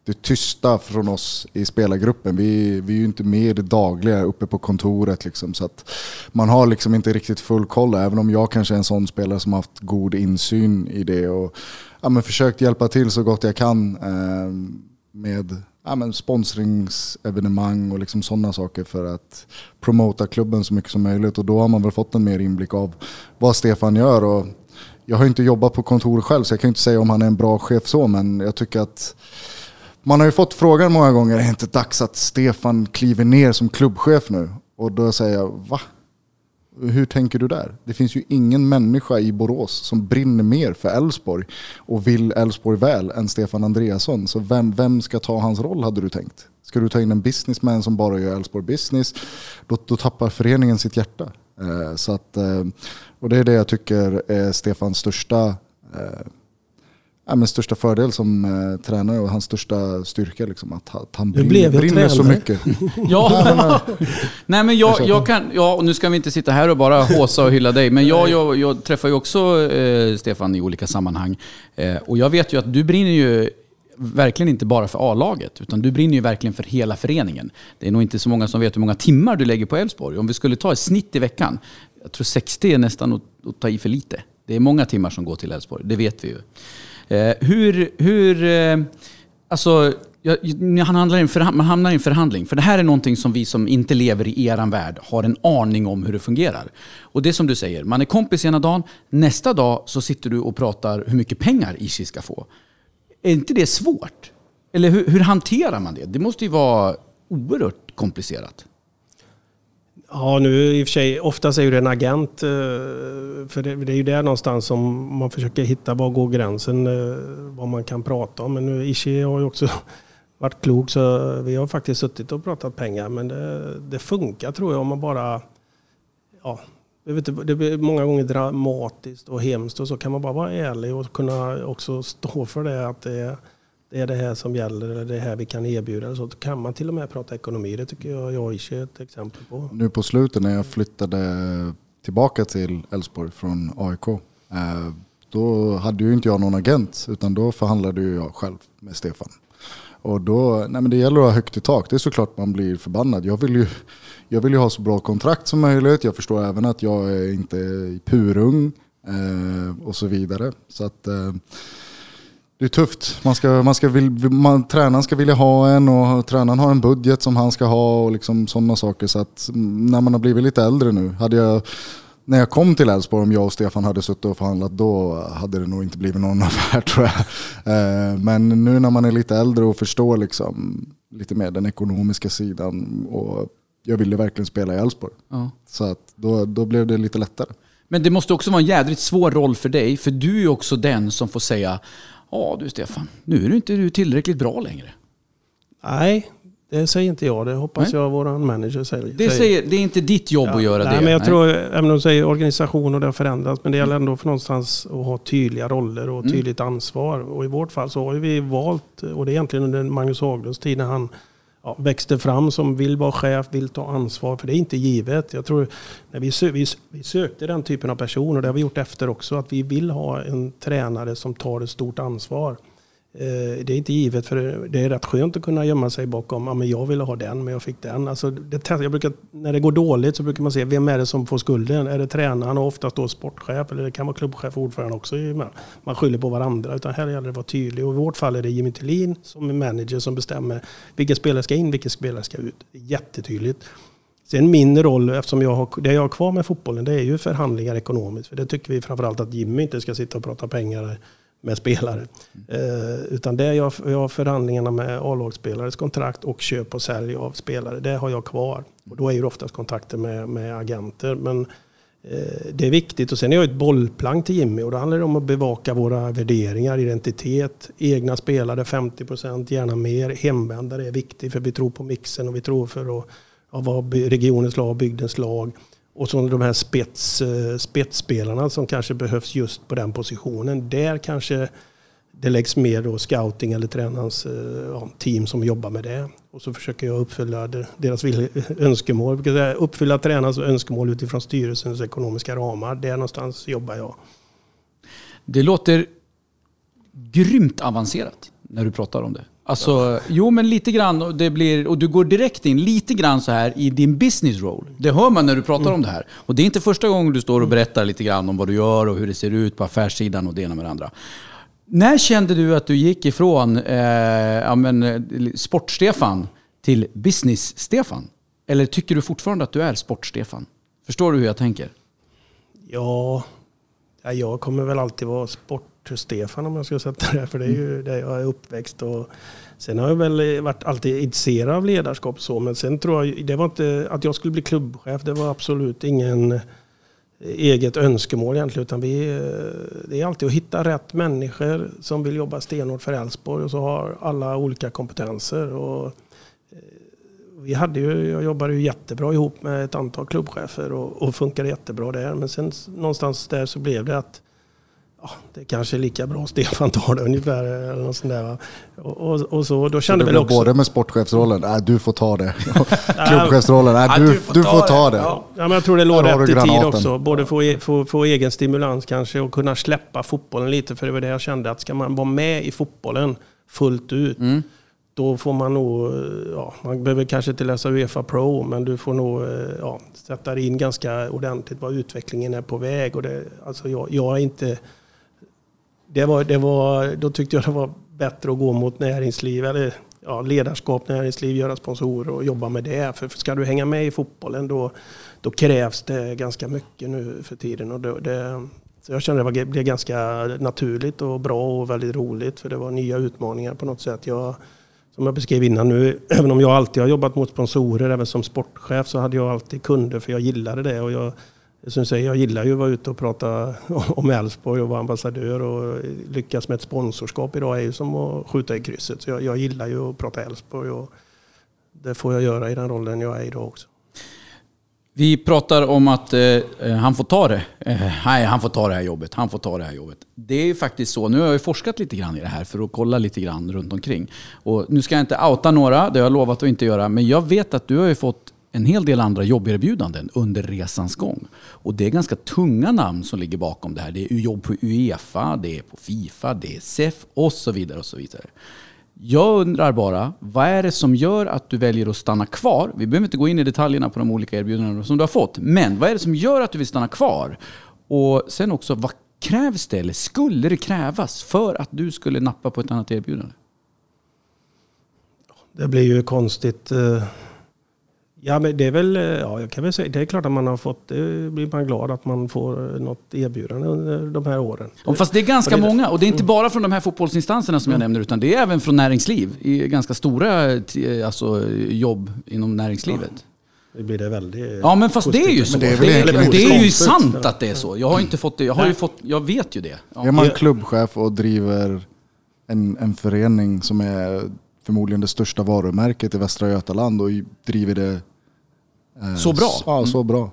det tysta från oss i spelargruppen. Vi, vi är ju inte med i det dagliga uppe på kontoret. Liksom, så att man har liksom inte riktigt full koll, även om jag kanske är en sån spelare som har haft god insyn i det. Och ja, men försökt hjälpa till så gott jag kan eh, med ja, men sponsringsevenemang och liksom sådana saker för att promota klubben så mycket som möjligt. Och då har man väl fått en mer inblick av vad Stefan gör. Och jag har inte jobbat på kontor själv så jag kan inte säga om han är en bra chef så, men jag tycker att man har ju fått frågan många gånger, är det inte dags att Stefan kliver ner som klubbchef nu? Och då säger jag, va? Hur tänker du där? Det finns ju ingen människa i Borås som brinner mer för Elfsborg och vill Elfsborg väl än Stefan Andreasson. Så vem, vem ska ta hans roll hade du tänkt? Ska du ta in en businessman som bara gör Elfsborg business, då, då tappar föreningen sitt hjärta. Eh, så att, eh, och det är det jag tycker är Stefans största eh, ja, men största fördel som eh, tränare och hans största styrka. Liksom, att, att han Du brin, blev brinner så mycket. Ja, nej men jag, jag kan, ja, och nu ska vi inte sitta här och bara håsa och hylla dig, men jag, jag, jag träffar ju också eh, Stefan i olika sammanhang. Eh, och jag vet ju att du brinner ju verkligen inte bara för A-laget, utan du brinner ju verkligen för hela föreningen. Det är nog inte så många som vet hur många timmar du lägger på Elfsborg. Om vi skulle ta ett snitt i veckan, jag tror 60 är nästan att, att ta i för lite. Det är många timmar som går till Elfsborg, det vet vi ju. Eh, hur, hur, eh, alltså, jag, han hamnar i en man hamnar i en förhandling. För det här är någonting som vi som inte lever i eran värld har en aning om hur det fungerar. Och det är som du säger, man är kompis ena dagen, nästa dag så sitter du och pratar hur mycket pengar Ishi ska få. Är inte det svårt? Eller hur, hur hanterar man det? Det måste ju vara oerhört komplicerat. Ja, nu i och för sig, oftast är ju det en agent. Eh, för det, det är ju där någonstans som man försöker hitta var går gränsen, eh, vad man kan prata om. Men nu, Ishi har ju också varit klok så vi har faktiskt suttit och pratat pengar. Men det, det funkar tror jag om man bara... Ja, vet det blir många gånger dramatiskt och hemskt och så kan man bara vara ärlig och kunna också stå för det att det är det är det här som gäller eller det här vi kan erbjuda. Så kan man till och med prata ekonomi. Det tycker jag jag är ett exempel på. Nu på slutet när jag flyttade tillbaka till Elfsborg från AIK. Eh, då hade ju inte jag någon agent utan då förhandlade ju jag själv med Stefan. Och då, nej men det gäller att ha högt i tak. Det är såklart man blir förbannad. Jag vill ju, jag vill ju ha så bra kontrakt som möjligt. Jag förstår även att jag är inte är purung eh, och så vidare. Så att eh, det är tufft. Man ska, man ska vill, man, tränaren ska vilja ha en och tränaren har en budget som han ska ha och liksom sådana saker. Så att när man har blivit lite äldre nu, hade jag, när jag kom till Elfsborg, om jag och Stefan hade suttit och förhandlat, då hade det nog inte blivit någon affär tror jag. Eh, Men nu när man är lite äldre och förstår liksom lite mer den ekonomiska sidan och jag ville verkligen spela i Elfsborg. Ja. Så att då, då blev det lite lättare. Men det måste också vara en jädrigt svår roll för dig, för du är ju också den som får säga Ja du Stefan, nu är du inte du tillräckligt bra längre. Nej, det säger inte jag. Det hoppas Nej. jag vår manager säger. Det, säger, det är inte ditt jobb att göra nej, det. Men jag Nej. tror, även om de säger organisation och det har förändrats, men det gäller ändå för någonstans att ha tydliga roller och Mm. tydligt ansvar. Och i vårt fall så har vi valt, och det är egentligen under Magnus Haglunds tid när han ja, växte fram som vill vara chef, vill ta ansvar. För det är inte givet. Jag tror när vi, sö, vi, vi sökte den typen av personer, och det har vi gjort efter också, att vi vill ha en tränare som tar ett stort ansvar. Eh, det är inte givet för det är rätt skönt att kunna gömma sig bakom, ja men jag ville ha den men jag fick den. Alltså det, jag brukar, när det går dåligt så brukar man se, vem är det som får skulden? Är det tränaren och oftast då sportchef eller det kan vara klubbchef och ordförande också. Man skyller på varandra utan här gäller det att vara tydlig. Och i vårt fall är det Jimmy Tillin som är manager som bestämmer vilka spelare ska in, vilka spelare ska ut. Jättetydligt. Sen min roll, eftersom jag har, det jag har kvar med fotbollen, det är ju förhandlingar ekonomiskt. För det tycker vi framförallt att Jimmy inte ska sitta och prata pengar med spelare. Eh, utan det är jag, jag har förhandlingarna med A-lagsspelares kontrakt och köp och sälj av spelare. Det har jag kvar. Och då är ju det oftast kontakter med, med agenter. Men eh, det är viktigt. Och sen är jag ett bollplank till Jimmy och då handlar det om att bevaka våra värderingar, identitet, egna spelare 50%, gärna mer. Hemvändare är viktigt för vi tror på mixen och vi tror för att ja, vara regionens lag, bygdens lag. Och så de här spets, eh, spetsspelarna som kanske behövs just på den positionen. Där kanske det läggs mer då scouting eller tränarens eh, ja, team som jobbar med det. Och så försöker jag uppfylla deras önskemål. Uppfylla tränarens önskemål utifrån styrelsens ekonomiska ramar. Där någonstans jobbar jag. Det låter grymt avancerat när du pratar om det. Alltså, jo men lite grann och det blir, och du går direkt in lite grann så här i din business roll. Det hör man när du pratar om det här. Och det är inte första gången du står och berättar lite grann om vad du gör och hur det ser ut på affärssidan och det ena med det andra. När kände du att du gick ifrån eh, ja, men, eh, sport-Stefan till business-Stefan? Eller tycker du fortfarande att du är sport-Stefan? Förstår du hur jag tänker? Ja, jag kommer väl alltid vara sport sport-Stefan om jag ska sätta det. För det är ju där jag är uppväxt. Och sen har jag väl varit alltid intresserad av ledarskap så. Men sen tror jag, det var inte att jag skulle bli klubbchef. Det var absolut ingen eget önskemål egentligen. Utan vi, eh, det är alltid att hitta rätt människor som vill jobba stenhårt för Elfsborg. Och så har alla olika kompetenser. Och eh, vi hade ju, jag jobbade ju jättebra ihop med ett antal klubbchefer och, och funkade jättebra där. Men sen någonstans där så blev det att ja, det är kanske är lika bra Stefan tar det ungefär. Eller något sånt där, och, och, och, så, då kände så väl också... Både med sportchefsrollen, nej du får ta det. Klubbchefsrollen, nej du, du, får, du får ta det. Ja, men jag tror det låg rätt i tid också. Både få, få, få egen stimulans kanske och kunna släppa fotbollen lite. För det var det jag kände, att ska man vara med i fotbollen fullt ut mm då får man nog, ja, man behöver kanske inte läsa Uefa Pro, men du får nog ja, sätta dig in ganska ordentligt vad utvecklingen är på väg. Och det, alltså jag, jag är inte det var, det var, då tyckte jag det var bättre att gå mot näringsliv, eller ja, ledarskap, näringsliv, göra sponsorer och jobba med det. För ska du hänga med i fotbollen då, då krävs det ganska mycket nu för tiden. Och det, det, så jag kände att det blev ganska naturligt och bra och väldigt roligt för det var nya utmaningar på något sätt. Jag, som jag beskrev innan nu, även om jag alltid har jobbat mot sponsorer, även som sportchef så hade jag alltid kunder för jag gillade det. Och jag, som säger, jag gillar ju att vara ute och prata om Elfsborg och vara ambassadör och lyckas med ett sponsorskap idag är ju som att skjuta i krysset. Så jag, jag gillar ju att prata Elfsborg och det får jag göra i den rollen jag är idag också. Vi pratar om att eh, han får ta det. Eh, nej, han får ta det här jobbet. Han får ta det här jobbet. Det är ju faktiskt så. Nu har jag forskat lite grann i det här för att kolla lite grann runt omkring. Och nu ska jag inte outa några, det har jag lovat att inte göra. Men jag vet att du har ju fått en hel del andra jobberbjudanden under resans gång. Och det är ganska tunga namn som ligger bakom det här. Det är jobb på Uefa, det är på Fifa, det är SEF och så vidare. och så vidare. Jag undrar bara, vad är det som gör att du väljer att stanna kvar? Vi behöver inte gå in i detaljerna på de olika erbjudanden som du har fått. Men vad är det som gör att du vill stanna kvar? Och sen också, vad krävs det, eller skulle det krävas, för att du skulle nappa på ett annat erbjudande? Det blir ju konstigt. Eh, Eh, Ja, men det är väl, eh, ja, jag kan väl säga, det är klart att man har fått, det blir man glad att man får eh, något erbjudande under de här åren. Ja, fast det är ganska det, många och det är inte mm. bara från de här fotbollsinstanserna som jag mm. nämner utan det är även från näringsliv. I ganska stora alltså, jobb inom näringslivet. Ja. Det blir det väldigt Ja men fast det är ju så. Det är, det är, det är ju sant att det är så. Jag har inte fått det. Jag, har ju fått, jag vet ju det. Ja. Är man klubbchef och driver en, en förening som är förmodligen det största varumärket i Västra Götaland och driver det eh, så bra. Ja, så bra.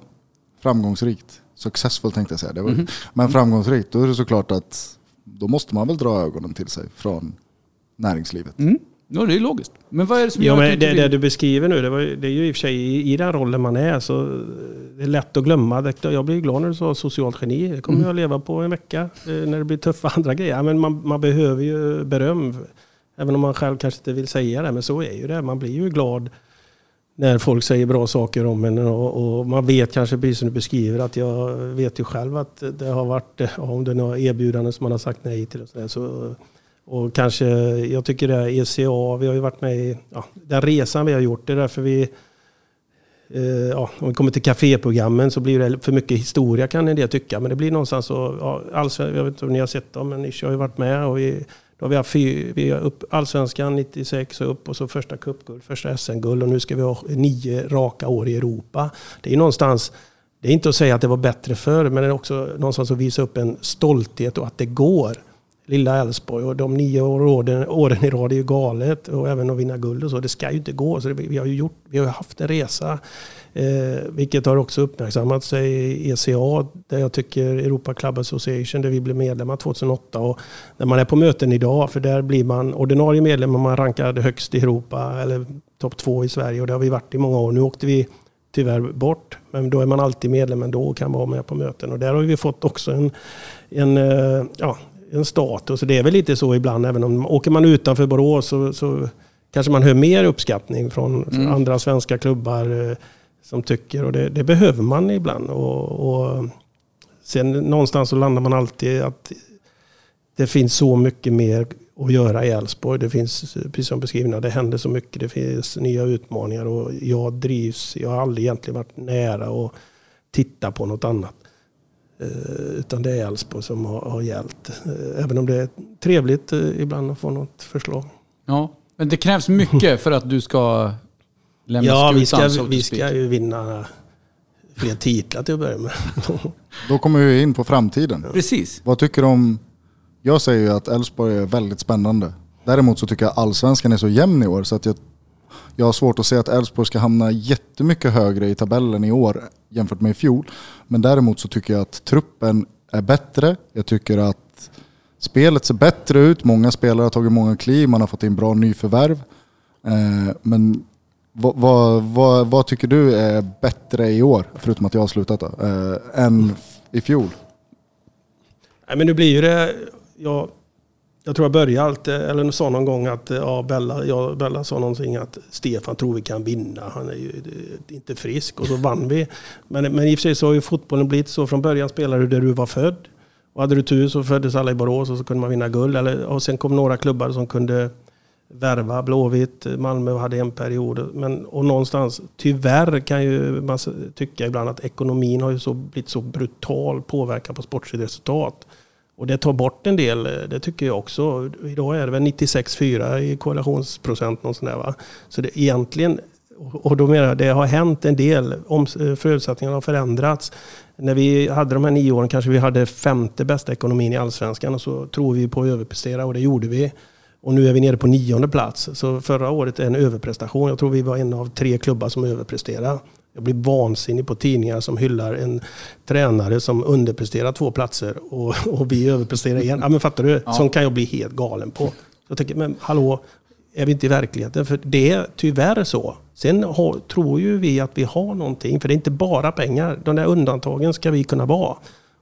Framgångsrikt. Successful tänkte jag säga. Det var, mm. Men framgångsrikt, då är det såklart att då måste man väl dra ögonen till sig från näringslivet. Mm. Ja, det är logiskt. Men vad är det som ja, gör men det, det du beskriver nu, det, var, det är ju i och för sig i, i den rollen man är så det är lätt att glömma. Jag blir glad när du sa socialt geni. Det kommer mm. jag leva på en vecka eh, när det blir tuffa andra grejer. Men man, man behöver ju beröm Även om man själv kanske inte vill säga det, men så är ju det. Man blir ju glad när folk säger bra saker om en och, och, man vet kanske precis som du beskriver att jag vet ju själv att det har varit, om det är några erbjudanden som man har sagt nej till och så, där, så och kanske, jag tycker det är ECA, vi har ju varit med i ja, den resan vi har gjort. Det är därför vi, eh, ja, om vi kommer till kaféprogrammen så blir det för mycket historia kan en del tycka. Men det blir någonstans så, ja, alltså, jag vet inte om ni har sett dem, men ni har ju varit med och vi då har vi haft fyr, vi har upp allsvenskan 96 och upp och så första cupguld, första SM-guld och nu ska vi ha nio raka år i Europa. Det är någonstans, det är inte att säga att det var bättre förr, men det är också någonstans att visa upp en stolthet och att det går. Lilla Elfsborg och de nio åren, åren i rad är ju galet och även att vinna guld och så. Det ska ju inte gå. Så det, vi, har ju gjort, vi har haft en resa Eh, vilket har också uppmärksammats i ECA, där jag tycker Europa Club Association, där vi blev medlemmar 2008. Och när man är på möten idag, för där blir man ordinarie medlem om man rankar högst i Europa eller topp två i Sverige. Och det har vi varit i många år. Nu åkte vi tyvärr bort, men då är man alltid medlem ändå och kan vara med på möten. Och där har vi fått också en, en, eh, ja, en status. Det är väl lite så ibland, även om åker man utanför Borås så, så kanske man hör mer uppskattning från mm. andra svenska klubbar eh, som tycker och det, det behöver man ibland. Och, och, sen någonstans så landar man alltid att det finns så mycket mer att göra i Älvsborg. Det finns, precis som beskrivna, det händer så mycket. Det finns nya utmaningar och jag drivs, jag har aldrig egentligen varit nära att titta på något annat. Eh, utan det är Älvsborg som har, har gällt. Eh, även om det är trevligt eh, ibland att få något förslag. Ja, men det krävs mycket för att du ska lämna Ja, vi ska, vi ska ju vinna fler titlar till att börja med. Då kommer vi in på framtiden. Precis. Vad tycker du om... Jag säger ju att Elfsborg är väldigt spännande. Däremot så tycker jag allsvenskan är så jämn i år så att jag jag har svårt att se att Elfsborg ska hamna jättemycket högre i tabellen i år jämfört med i fjol. Men däremot så tycker jag att truppen är bättre. Jag tycker att spelet ser bättre ut. Många spelare har tagit många kliv, man har fått in bra nyförvärv. Eh, men vad, vad, vad, vad, tycker du är bättre i år, förutom att jag har slutat då, eh, än i fjol? Nej, men nu blir ju det... Jag, jag tror jag började alltid, eh, eller sa någon gång att eh, ja, Bella, ja, Bella sa någonting att Stefan tror vi kan vinna. Han är ju eh, inte frisk och så vann vi. Men, men i och för sig så har ju fotbollen blivit så. Från början spelade du där du var född. Och hade du tur så föddes alla i Borås och så kunde man vinna guld. Eller, och sen kom några klubbar som kunde värva Blåvitt. Malmö hade en period. Men, och någonstans, tyvärr kan ju man tycka ibland att ekonomin har ju så, blivit så brutal påverkan på sportsligt resultat. Och det tar bort en del, eh, det tycker jag också. Idag är det väl 96,4 i korrelationsprocent. Någon sån där, va? Så det egentligen, och då menar jag, det har hänt en del. Om, eh, förutsättningarna har förändrats. När vi hade de här nio åren kanske vi hade femte bästa ekonomin i allsvenskan och så tror vi på att överprestera och det gjorde vi. Och nu är vi nere på nionde plats. Så förra året är en överprestation. Jag tror vi var en av tre klubbar som överpresterade. Jag blir vansinnig på tidningar som hyllar en tränare som underpresterar två platser och, och vi överpresterar en. Ja, men fattar du? Ja. Sånt kan jag bli helt galen på. Jag tänker, men hallå, är vi inte i verkligheten? För det är tyvärr så. Sen har, tror ju vi att vi har någonting, för det är inte bara pengar. De där undantagen ska vi kunna vara.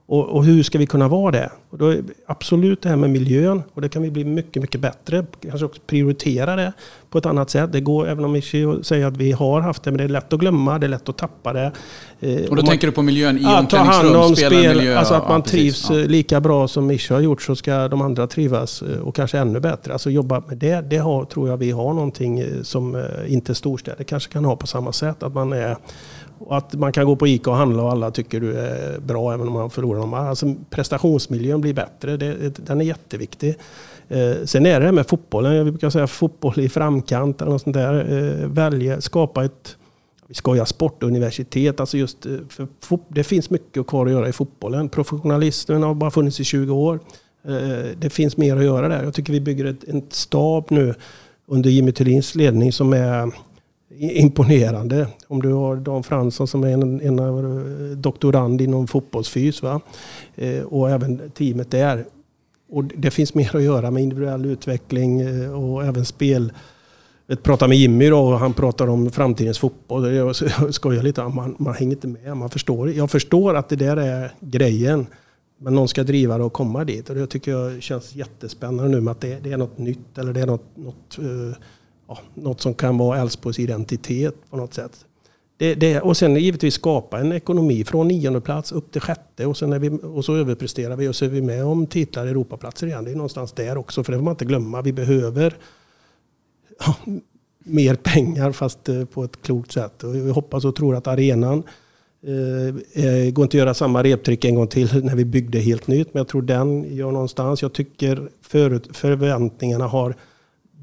Och, och, hur ska vi kunna vara det? Och då är absolut det här med miljön. Och det kan vi bli mycket, mycket bättre. Kanske också prioritera det på ett annat sätt. Det går, även om vi säger att vi har haft det, men det är lätt att glömma, det är lätt att tappa det. Eh, och då och tänker man, du på miljön i ja, omklädningsrum? Hand om spel, miljö, alltså att man ja, trivs ja. lika bra som Mischa har gjort så ska de andra trivas eh, och kanske ännu bättre. Alltså jobba med det, det har, tror jag vi har någonting eh, som inte storstäder kanske kan ha på samma sätt. Att man är att man kan gå på ICA och handla och alla tycker du är bra även om man förlorar dem. Alltså prestationsmiljön blir bättre. Det, den är jätteviktig. Eh, sen är det det med fotbollen. Jag brukar säga fotboll i framkant eller något sånt där. Eh, välja, skapa ett vi skojar sportuniversitet. Alltså just, eh, för det finns mycket kvar att göra i fotbollen. Professionalismen har bara funnits i 20 år. Eh, det finns mer att göra där. Jag tycker vi bygger ett, en stab nu under Jimmy Thulins ledning som är imponerande. Om du har Dan Fransson som är en, en av eh, doktorand inom fotbollsfys. Va? Och även teamet där. Och det finns mer att göra med individuell utveckling och även spel. Jag pratade med Jimmy då och han pratar om framtidens fotboll. Jag skojar lite, man, man hänger inte med. Man förstår. Jag förstår att det där är grejen. Men någon ska driva det och komma dit. Och det tycker jag känns jättespännande nu med att det, det är något nytt. Eller det är något, något uh, ja, något som kan vara Älvsborgs identitet på något sätt. Det, det, och sen givetvis skapa en ekonomi från nionde plats upp till sjätte och, sen är vi, och så överpresterar vi och så är vi med om titlar Europaplatser igen. Det är någonstans där också, för det får man inte glömma. Vi behöver mer pengar fast eh, på ett klokt sätt. Och jag hoppas och tror att arenan eh, eh, går inte att göra samma reptrick en gång till när vi byggde helt nytt. Men jag tror den gör någonstans. Jag tycker förut, förväntningarna har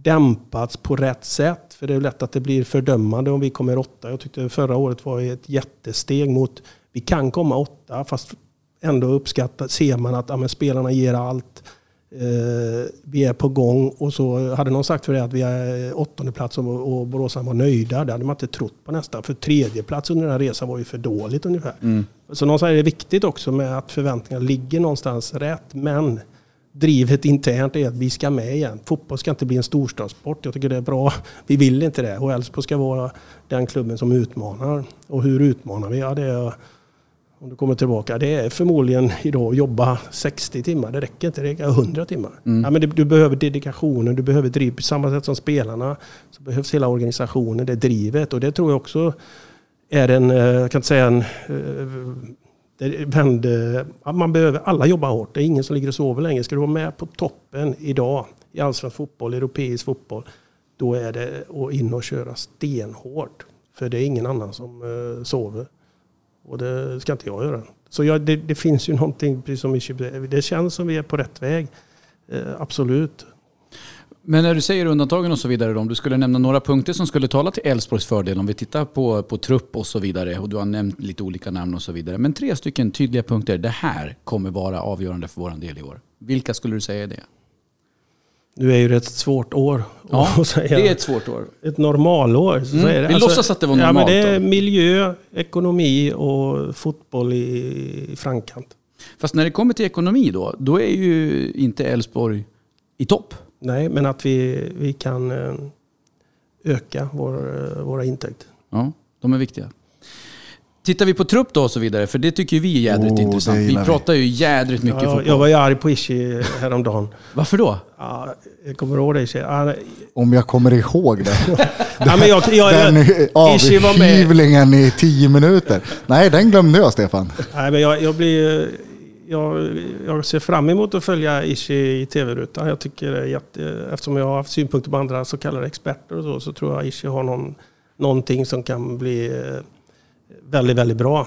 dämpats på rätt sätt. För det är lätt att det blir fördömande om vi kommer åtta. Jag tyckte förra året var ett jättesteg mot, vi kan komma åtta fast ändå uppskatta, ser man att ja, spelarna ger allt. Eh, vi är på gång och så hade någon sagt för det att vi är åttonde plats och, och Boråsan var nöjda. Det hade man inte trott på nästan. För tredje plats under den här resan var ju för dåligt ungefär. Mm. Så någonstans är det viktigt också med att förväntningarna ligger någonstans rätt. Men drivet internt är att vi ska med igen. Fotboll ska inte bli en storstadssport. Jag tycker det är bra. Vi vill inte det. Och Elfsborg ska vara den klubben som utmanar. Och hur utmanar vi? Ja, det är, om du kommer tillbaka, det är förmodligen idag att jobba 60 timmar. Det räcker inte, det räcker 100 timmar. Mm. Ja, men det, du behöver dedikationen, du behöver driv. På samma sätt som spelarna så behövs hela organisationen, det drivet. Och det tror jag också är en, eh, jag kan inte säga en eh, det vände, man behöver, alla jobbar hårt. Det är ingen som ligger och sover längre. Ska du vara med på toppen idag i allsvensk fotboll, europeisk fotboll, då är det att in och köra stenhårt. För det är ingen annan som sover. Och det ska inte jag göra. Så jag, det, det, finns ju någonting, precis som vi, det känns som vi är på rätt väg. Eh, absolut. Men när du säger undantagen och så vidare, om du skulle nämna några punkter som skulle tala till Elfsborgs fördel, om vi tittar på, på trupp och så vidare, och du har nämnt lite olika namn och så vidare, men tre stycken tydliga punkter, det här kommer vara avgörande för vår del i år. Vilka skulle du säga är det? Nu är ju det ett svårt år Ja, det är ett svårt år. ett normalår. Så Mm, är det. vi låtsas att det var Ja, men normalt det är miljö, ekonomi och fotboll i, i framkant. Fast när det kommer till ekonomi då, då är ju inte Elfsborg i topp. Nej, men att vi, vi kan eh, öka vår, eh, våra intäkter. Ja, de är viktiga. Tittar vi på trupp då och så vidare, för det tycker vi är jädrigt Oh, intressant. Vi pratar ju jädrigt mycket Ja, fotboll. jag var ju arg på Ishi häromdagen. Varför då? Ja, jag kommer ihåg det Ishi. Ja, Om jag kommer ihåg det. ja, men jag, jag, Den jag, Ishi var med. avhyvlingen i tio minuter. Nej, den glömde jag Stefan. Nej, men jag, jag, blir, jag, jag ser fram emot att följa Ishi i tv-rutan. Jag tycker det är jätte, eftersom jag har haft synpunkter på andra så kallade experter och så, så tror jag Ishi har någon, någonting som kan bli eh, väldigt, väldigt bra.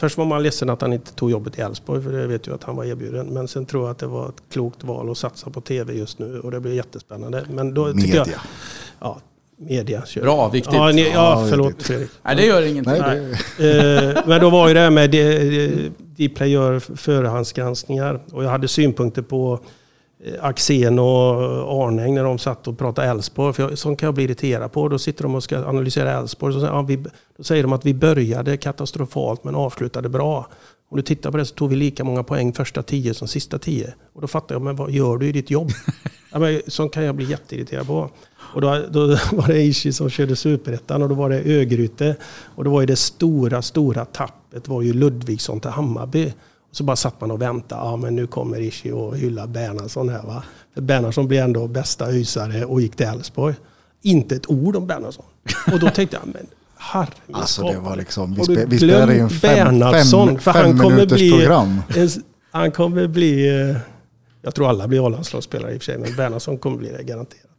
Först var man ledsen att han inte tog jobbet i Elfsborg, för det vet jag att han var erbjuden. Men sen tror jag att det var ett klokt val att satsa på tv just nu och det blir jättespännande. Men då tycker jag, Media. ja, media. Kör. Bra, viktigt. Ja, ni, Ja, förlåt. Fredrik. Nej, det gör ingenting. Nej, det, Eh, men då var ju det här med de- Dplay gör förhandsgranskningar. Och jag hade synpunkter på Eh, Axén och Arnäng när de satt och pratade Elfsborg. För jag, sånt kan jag bli irriterad på. Då sitter de och ska analysera Elfsborg. Så säger, ja, vi, då säger de att vi började katastrofalt men avslutade bra. Om du tittar på det så tog vi lika många poäng första tio som sista tio. Och då fattar jag, men vad gör du i ditt jobb? ja, men, sånt kan jag bli jätteirriterad på. Och då, då var det Ishi som körde superettan och då var det Örgryte. Och då var ju det stora, stora tappet var ju Ludvigsson till Hammarby. Så bara satt man och väntade. Ja, men nu kommer Ishi och hyllar Bernhardsson här va. För Bernhardsson blev ändå bästa ysare och gick till Elfsborg. Inte ett ord om Bernhardsson. Och då tänkte jag, men herre Alltså det var liksom, vi, spe, vi spelade in fem, fem, För fem han kommer bli- program. En- Han kommer bli... Jag tror alla blir A-landslagsspelare i och för sig, men Bernhardsson kommer bli det garanterat.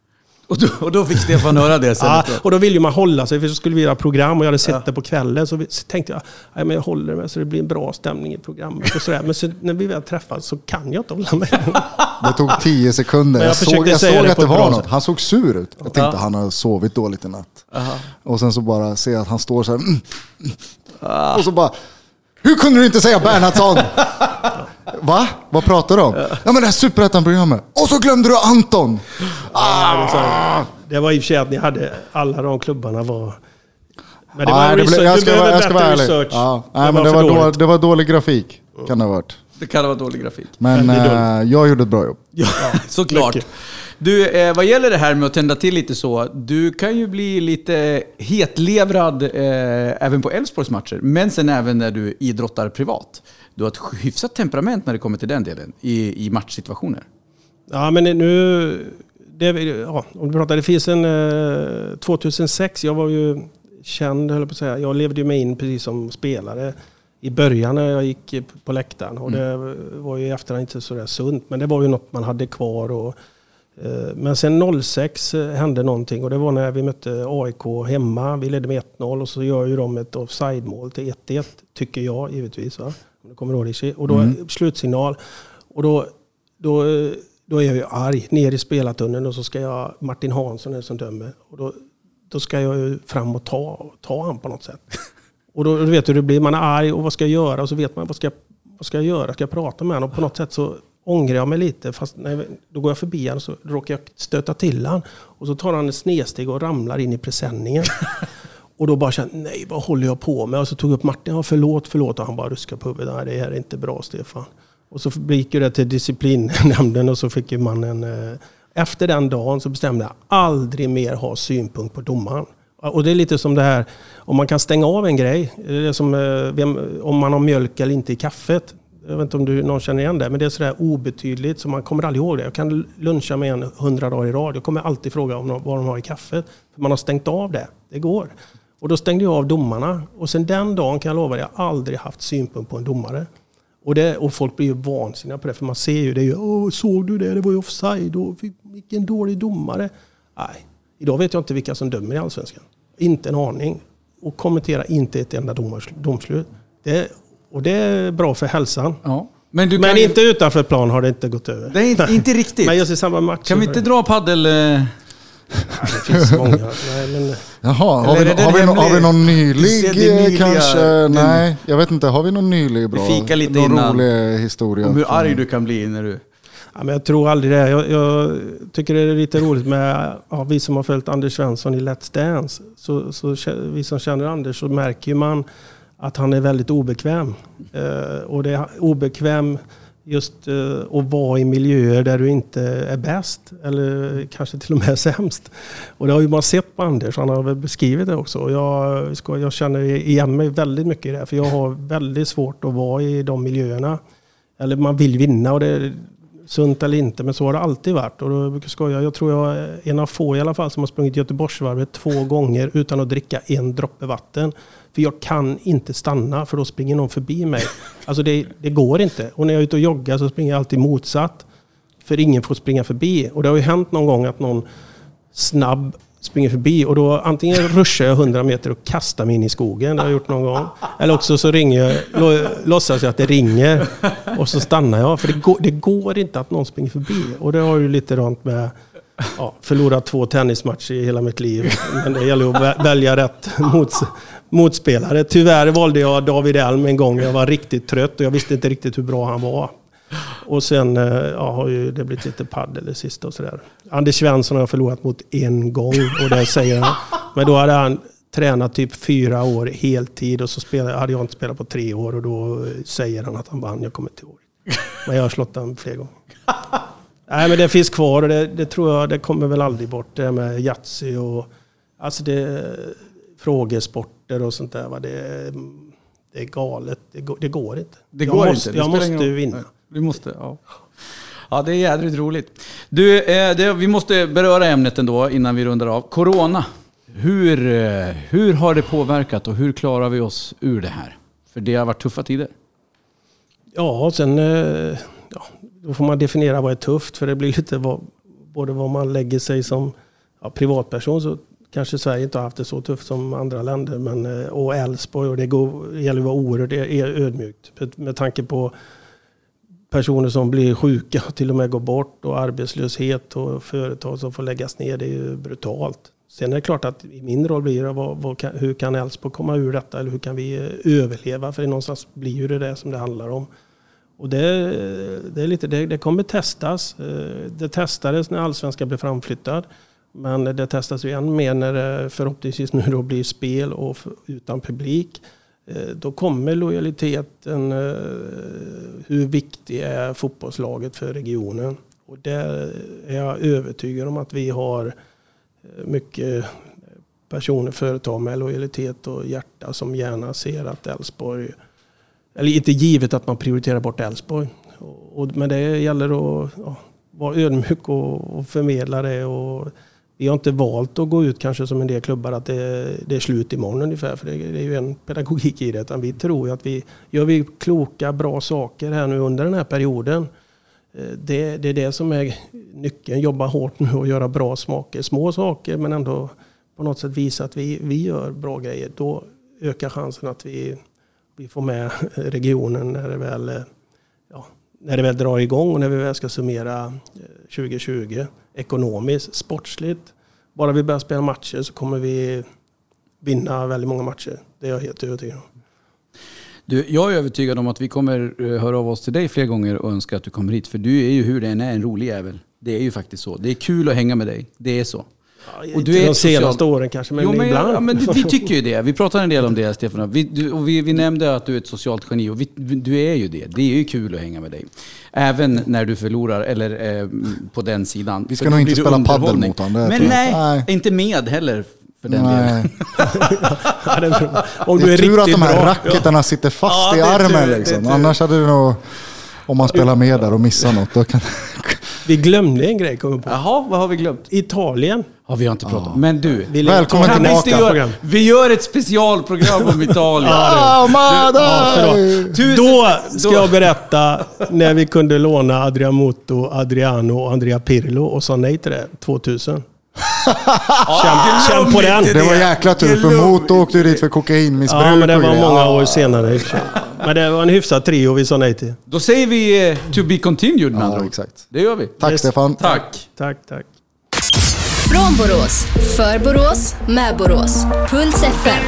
Och, då, och då fick Stefan höra det sen. Ja, och då vill ju man hålla sig, för så skulle vi göra program och jag hade sett det på kvällen. Så, vi, så tänkte jag, nej, men jag håller mig så det blir en bra stämning i programmet. Och sådär. Men så, när vi väl träffas så kan jag inte hålla mig. Det tog tio sekunder. Men jag Jag, såg, jag såg det att det var något. Han såg sur ut. Jag tänkte Ja. han har sovit dåligt i natt. Aha. Och sen så bara ser jag att han står så här. Mm, mm. Ah. Och så bara, hur kunde du inte säga Bernhardsson? Va? Vad pratar du om? Ja men det här superettan-programmet. Och så glömde du Anton! Ah! Det var i och för sig att ni hade, alla de klubbarna var... Men det Nej, var det blev- research, jag du ska, behöver vara- jag ska vara bättre ärlig. research. Ja, Det nej, men det, var då, dåligt. det var dålig grafik. Kan det ha varit. Det kan ha varit dålig grafik. Men eh, jag gjorde ett bra jobb. Ja, såklart. Du, eh, vad gäller det här med att tända till lite så, du kan ju bli lite hetlevrad eh, även på Elfsborgs matcher, men sen även när du idrottar privat. Du har ett hyfsat temperament när det kommer till den delen, i, i matchsituationer. Ja, men nu... Det, ja, om du pratar, det finns en... Eh, 2006, jag var ju känd, höll jag på att säga. Jag levde ju mig in precis som spelare i början när jag gick på läktaren. Och det var ju i efterhand inte så där sunt, men det var ju något man hade kvar. Och, eh, men sen 06 hände någonting och det var när vi mötte AIK hemma. Vi ledde med 1-0 och så gör ju de ett offside-mål till 1-1, tycker jag givetvis. Va? Du kommer ihåg det. Och då slutsignal. Och då, då, då är jag ju arg, ner i spelartunneln och så ska jag, Martin Hansson är som dömer. Och då, då ska jag ju fram och ta, ta han på något sätt. Och då, då vet du hur det blir, man är arg och vad ska jag göra? Och så vet man, vad ska, jag- vad ska jag göra? Ska jag prata med honom? Och på något sätt så ångrar jag mig lite. Fast nej, då går jag förbi honom och så råkar jag stöta till honom. Och så tar han ett snedsteg och ramlar in i presenningen. Och då bara kände nej vad håller jag på med? Och så tog jag upp Martin, ja, förlåt, förlåt. Och han bara ruskade på huvudet, nej det här är inte bra Stefan. Och så gick det till disciplinnämnden och så fick ju man en... eh, Efter den dagen så bestämde jag aldrig mer ha synpunkt på domaren. Och det är lite som det här, om man kan stänga av en grej. Det är som eh, vem, om man har mjölk eller inte i kaffet. Jag vet inte om du, någon känner igen det, men det är sådär obetydligt så man kommer aldrig ihåg det. Jag kan luncha med en hundra dagar i rad. Jag kommer alltid fråga om vad de har i kaffet. För man har stängt av det. Det går. Och då stängde jag av domarna. Och sen den dagen kan jag lova dig, jag aldrig haft synpunkt på en domare. Och, det, och folk blir ju vansinniga på det, för man ser ju det. ju, Åh, såg du det? Det var ju offside. Och vilken dålig domare. Nej, idag vet jag inte vilka som dömer i Allsvenskan. Inte en aning. Och kommenterar inte ett enda domars, domslut. Det, och det är bra för hälsan. Ja. Men, du Men inte utanför plan har det inte gått över. Det är inte, inte riktigt. Men just i samma match. Kan vi inte dra paddel... Eh, Det finns många. Nej, men, Jaha, har vi, har, vi, har vi någon nylig det nyliga- kanske? den- Nej, jag vet inte. Har vi någon nylig bra? fikar lite någon innan. rolig historia? om hur från- arg du kan bli när du... Ja, men jag tror aldrig det. Jag, jag tycker det är lite roligt med ja, vi som har följt Anders Svensson i Let's Dance. Så, så, vi som känner Anders så märker man att han är väldigt obekväm. Eh, och det är obekväm just eh, att vara i miljöer där du inte är bäst. Eller kanske till och med sämst. Och det har ju man sett på Anders. Han har väl beskrivit det också. Jag, ska, jag känner igen mig väldigt mycket i det. För jag har väldigt svårt att vara i de miljöerna. Eller man vill vinna och det, är sunt eller inte, men så har det alltid varit. Och då brukar jag skoja, jag tror jag är en av få i alla fall som har sprungit Göteborgsvarvet två gånger utan att dricka en droppe vatten. För jag kan inte stanna för då springer någon förbi mig. Alltså det, det går inte. Och när jag är ute och joggar så springer jag alltid motsatt. För ingen får springa förbi. Och det har ju hänt någon gång att någon snabb springer förbi och då antingen ruschar jag 100 meter och kastar mig in i skogen. Det har jag gjort någon gång. Eller också så ringer jag, låtsas jag att det ringer och så stannar jag. För det går, det går inte att någon springer förbi. Och det har ju lite rant med ja, förlorat två tennismatcher i hela mitt liv. Men det gäller att välja rätt mots, motspelare. Tyvärr valde jag David Elm en gång. Jag var riktigt trött och jag visste inte riktigt hur bra han var. Och sen eh, ja, har ju det blivit lite paddel det sista och sådär. Anders Svensson har jag förlorat mot en gång och det säger han. Men då hade han tränat typ fyra år heltid och så spelade, hade jag inte spelat på tre år och då säger han att han vann. Jag kommer inte ihåg. Men jag har slått honom fler gånger. Nej men det finns kvar och det, det, tror jag, det kommer väl aldrig bort. Det här med Yatzy och alltså det, frågesporter och sånt där. Va? Det, det är galet. Det går, det går inte. Det jag går måste, inte. Jag måste vinna. Du måste, ja. Ja, det är jädrigt roligt. Du, eh, det, vi måste beröra ämnet ändå innan vi rundar av. Corona. Hur, eh, hur har det påverkat och hur klarar vi oss ur det här? För det har varit tuffa tider. Ja, sen eh, ja, då får man definiera vad är tufft. För det blir lite vad, både vad man lägger sig som ja, privatperson. Så kanske Sverige inte har haft det så tufft som andra länder. Men, eh, och Älvsborg. Och det, går, det gäller att vara oerhört ödmjukt. Med tanke på personer som blir sjuka och till och med går bort och arbetslöshet och företag som får läggas ner. Det är ju brutalt. Sen är det klart att i min roll blir det vad, vad, hur kan Älvsborg komma ur detta eller hur kan vi eh, överleva? För det någonstans blir ju det det som det handlar om. Och det, det, är lite, det, det kommer testas. Eh, det testades när allsvenskan blev framflyttad. Men det testas ju än mer när det förhoppningsvis nu då blir spel och utan publik. Eh, då kommer lojaliteten. Eh, hur viktig är fotbollslaget för regionen? Och där är jag övertygad om att vi har eh, mycket personer, företag med lojalitet och hjärta som gärna ser att Elfsborg, eller inte givet att man prioriterar bort Elfsborg. Men det gäller att ja, vara ödmjuk och, och förmedla det. Och, vi har inte valt att gå ut kanske som en del klubbar att det, det är slut imorgon ungefär. För det, det, är ju en pedagogik i det. Utan vi tror ju att vi gör vi kloka, bra saker här nu under den här perioden. Eh, det, det är det som är nyckeln. Jobba hårt nu och göra bra saker. Små saker men ändå på något sätt visa att vi, vi gör bra grejer. Då ökar chansen att vi, vi får med regionen när det väl eh, ja, när det väl drar igång och när vi väl ska summera eh, 2020 ekonomiskt, sportsligt. Bara vi börjar spela matcher så kommer vi vinna väldigt många matcher. Det är jag helt övertygad om. Du, jag är övertygad om att vi kommer eh, höra av oss till dig fler gånger och önska att du kommer hit. För du är ju hur det än är en rolig jävel. Det är ju faktiskt så. Det är kul att hänga med dig. Det är så. Ja, och du är de senaste social... åren kanske, men, jo, men ibland. Ja, men vi tycker ju det. Vi pratar en del om det, Stefan. Vi, du, och vi, vi nämnde att du är ett socialt geni och vi, du är ju det. Det är ju kul att hänga med dig. Även när du förlorar, eller eh, på den sidan. Vi ska nog inte spela padel mot honom. Men nej, nej, inte med heller. För den nej. Om du är, tur att de här racketarna ja. sitter fast ja, i armen. Tur, liksom. Annars hade det nog... Om man spelar med där och missar något. Då kan... Vi glömde en grej, kommer på. Jaha, vad har vi glömt? Italien. Ja, vi har inte pratat om. Men du, vi Välkommen kan tillbaka. Vi, gör, vi gör ett specialprogram om Italien. ja, du, ja, då ska jag berätta när vi kunde låna Adrian Muto, Adriano och Andrea Pirlo och sa nej till det 2000. Känn, känn på den. Det var jäkla tur för Moto åkte ju dit för kokainmissbruk Ja, men det var många år senare Men det var en hyfsad trio vi sa nej till. Då säger vi eh, to be continued med ja, exakt. Det gör vi. Tack yes. Stefan. Tack. Tack, tack. Från Borås, för Borås, med Borås. Puls FM.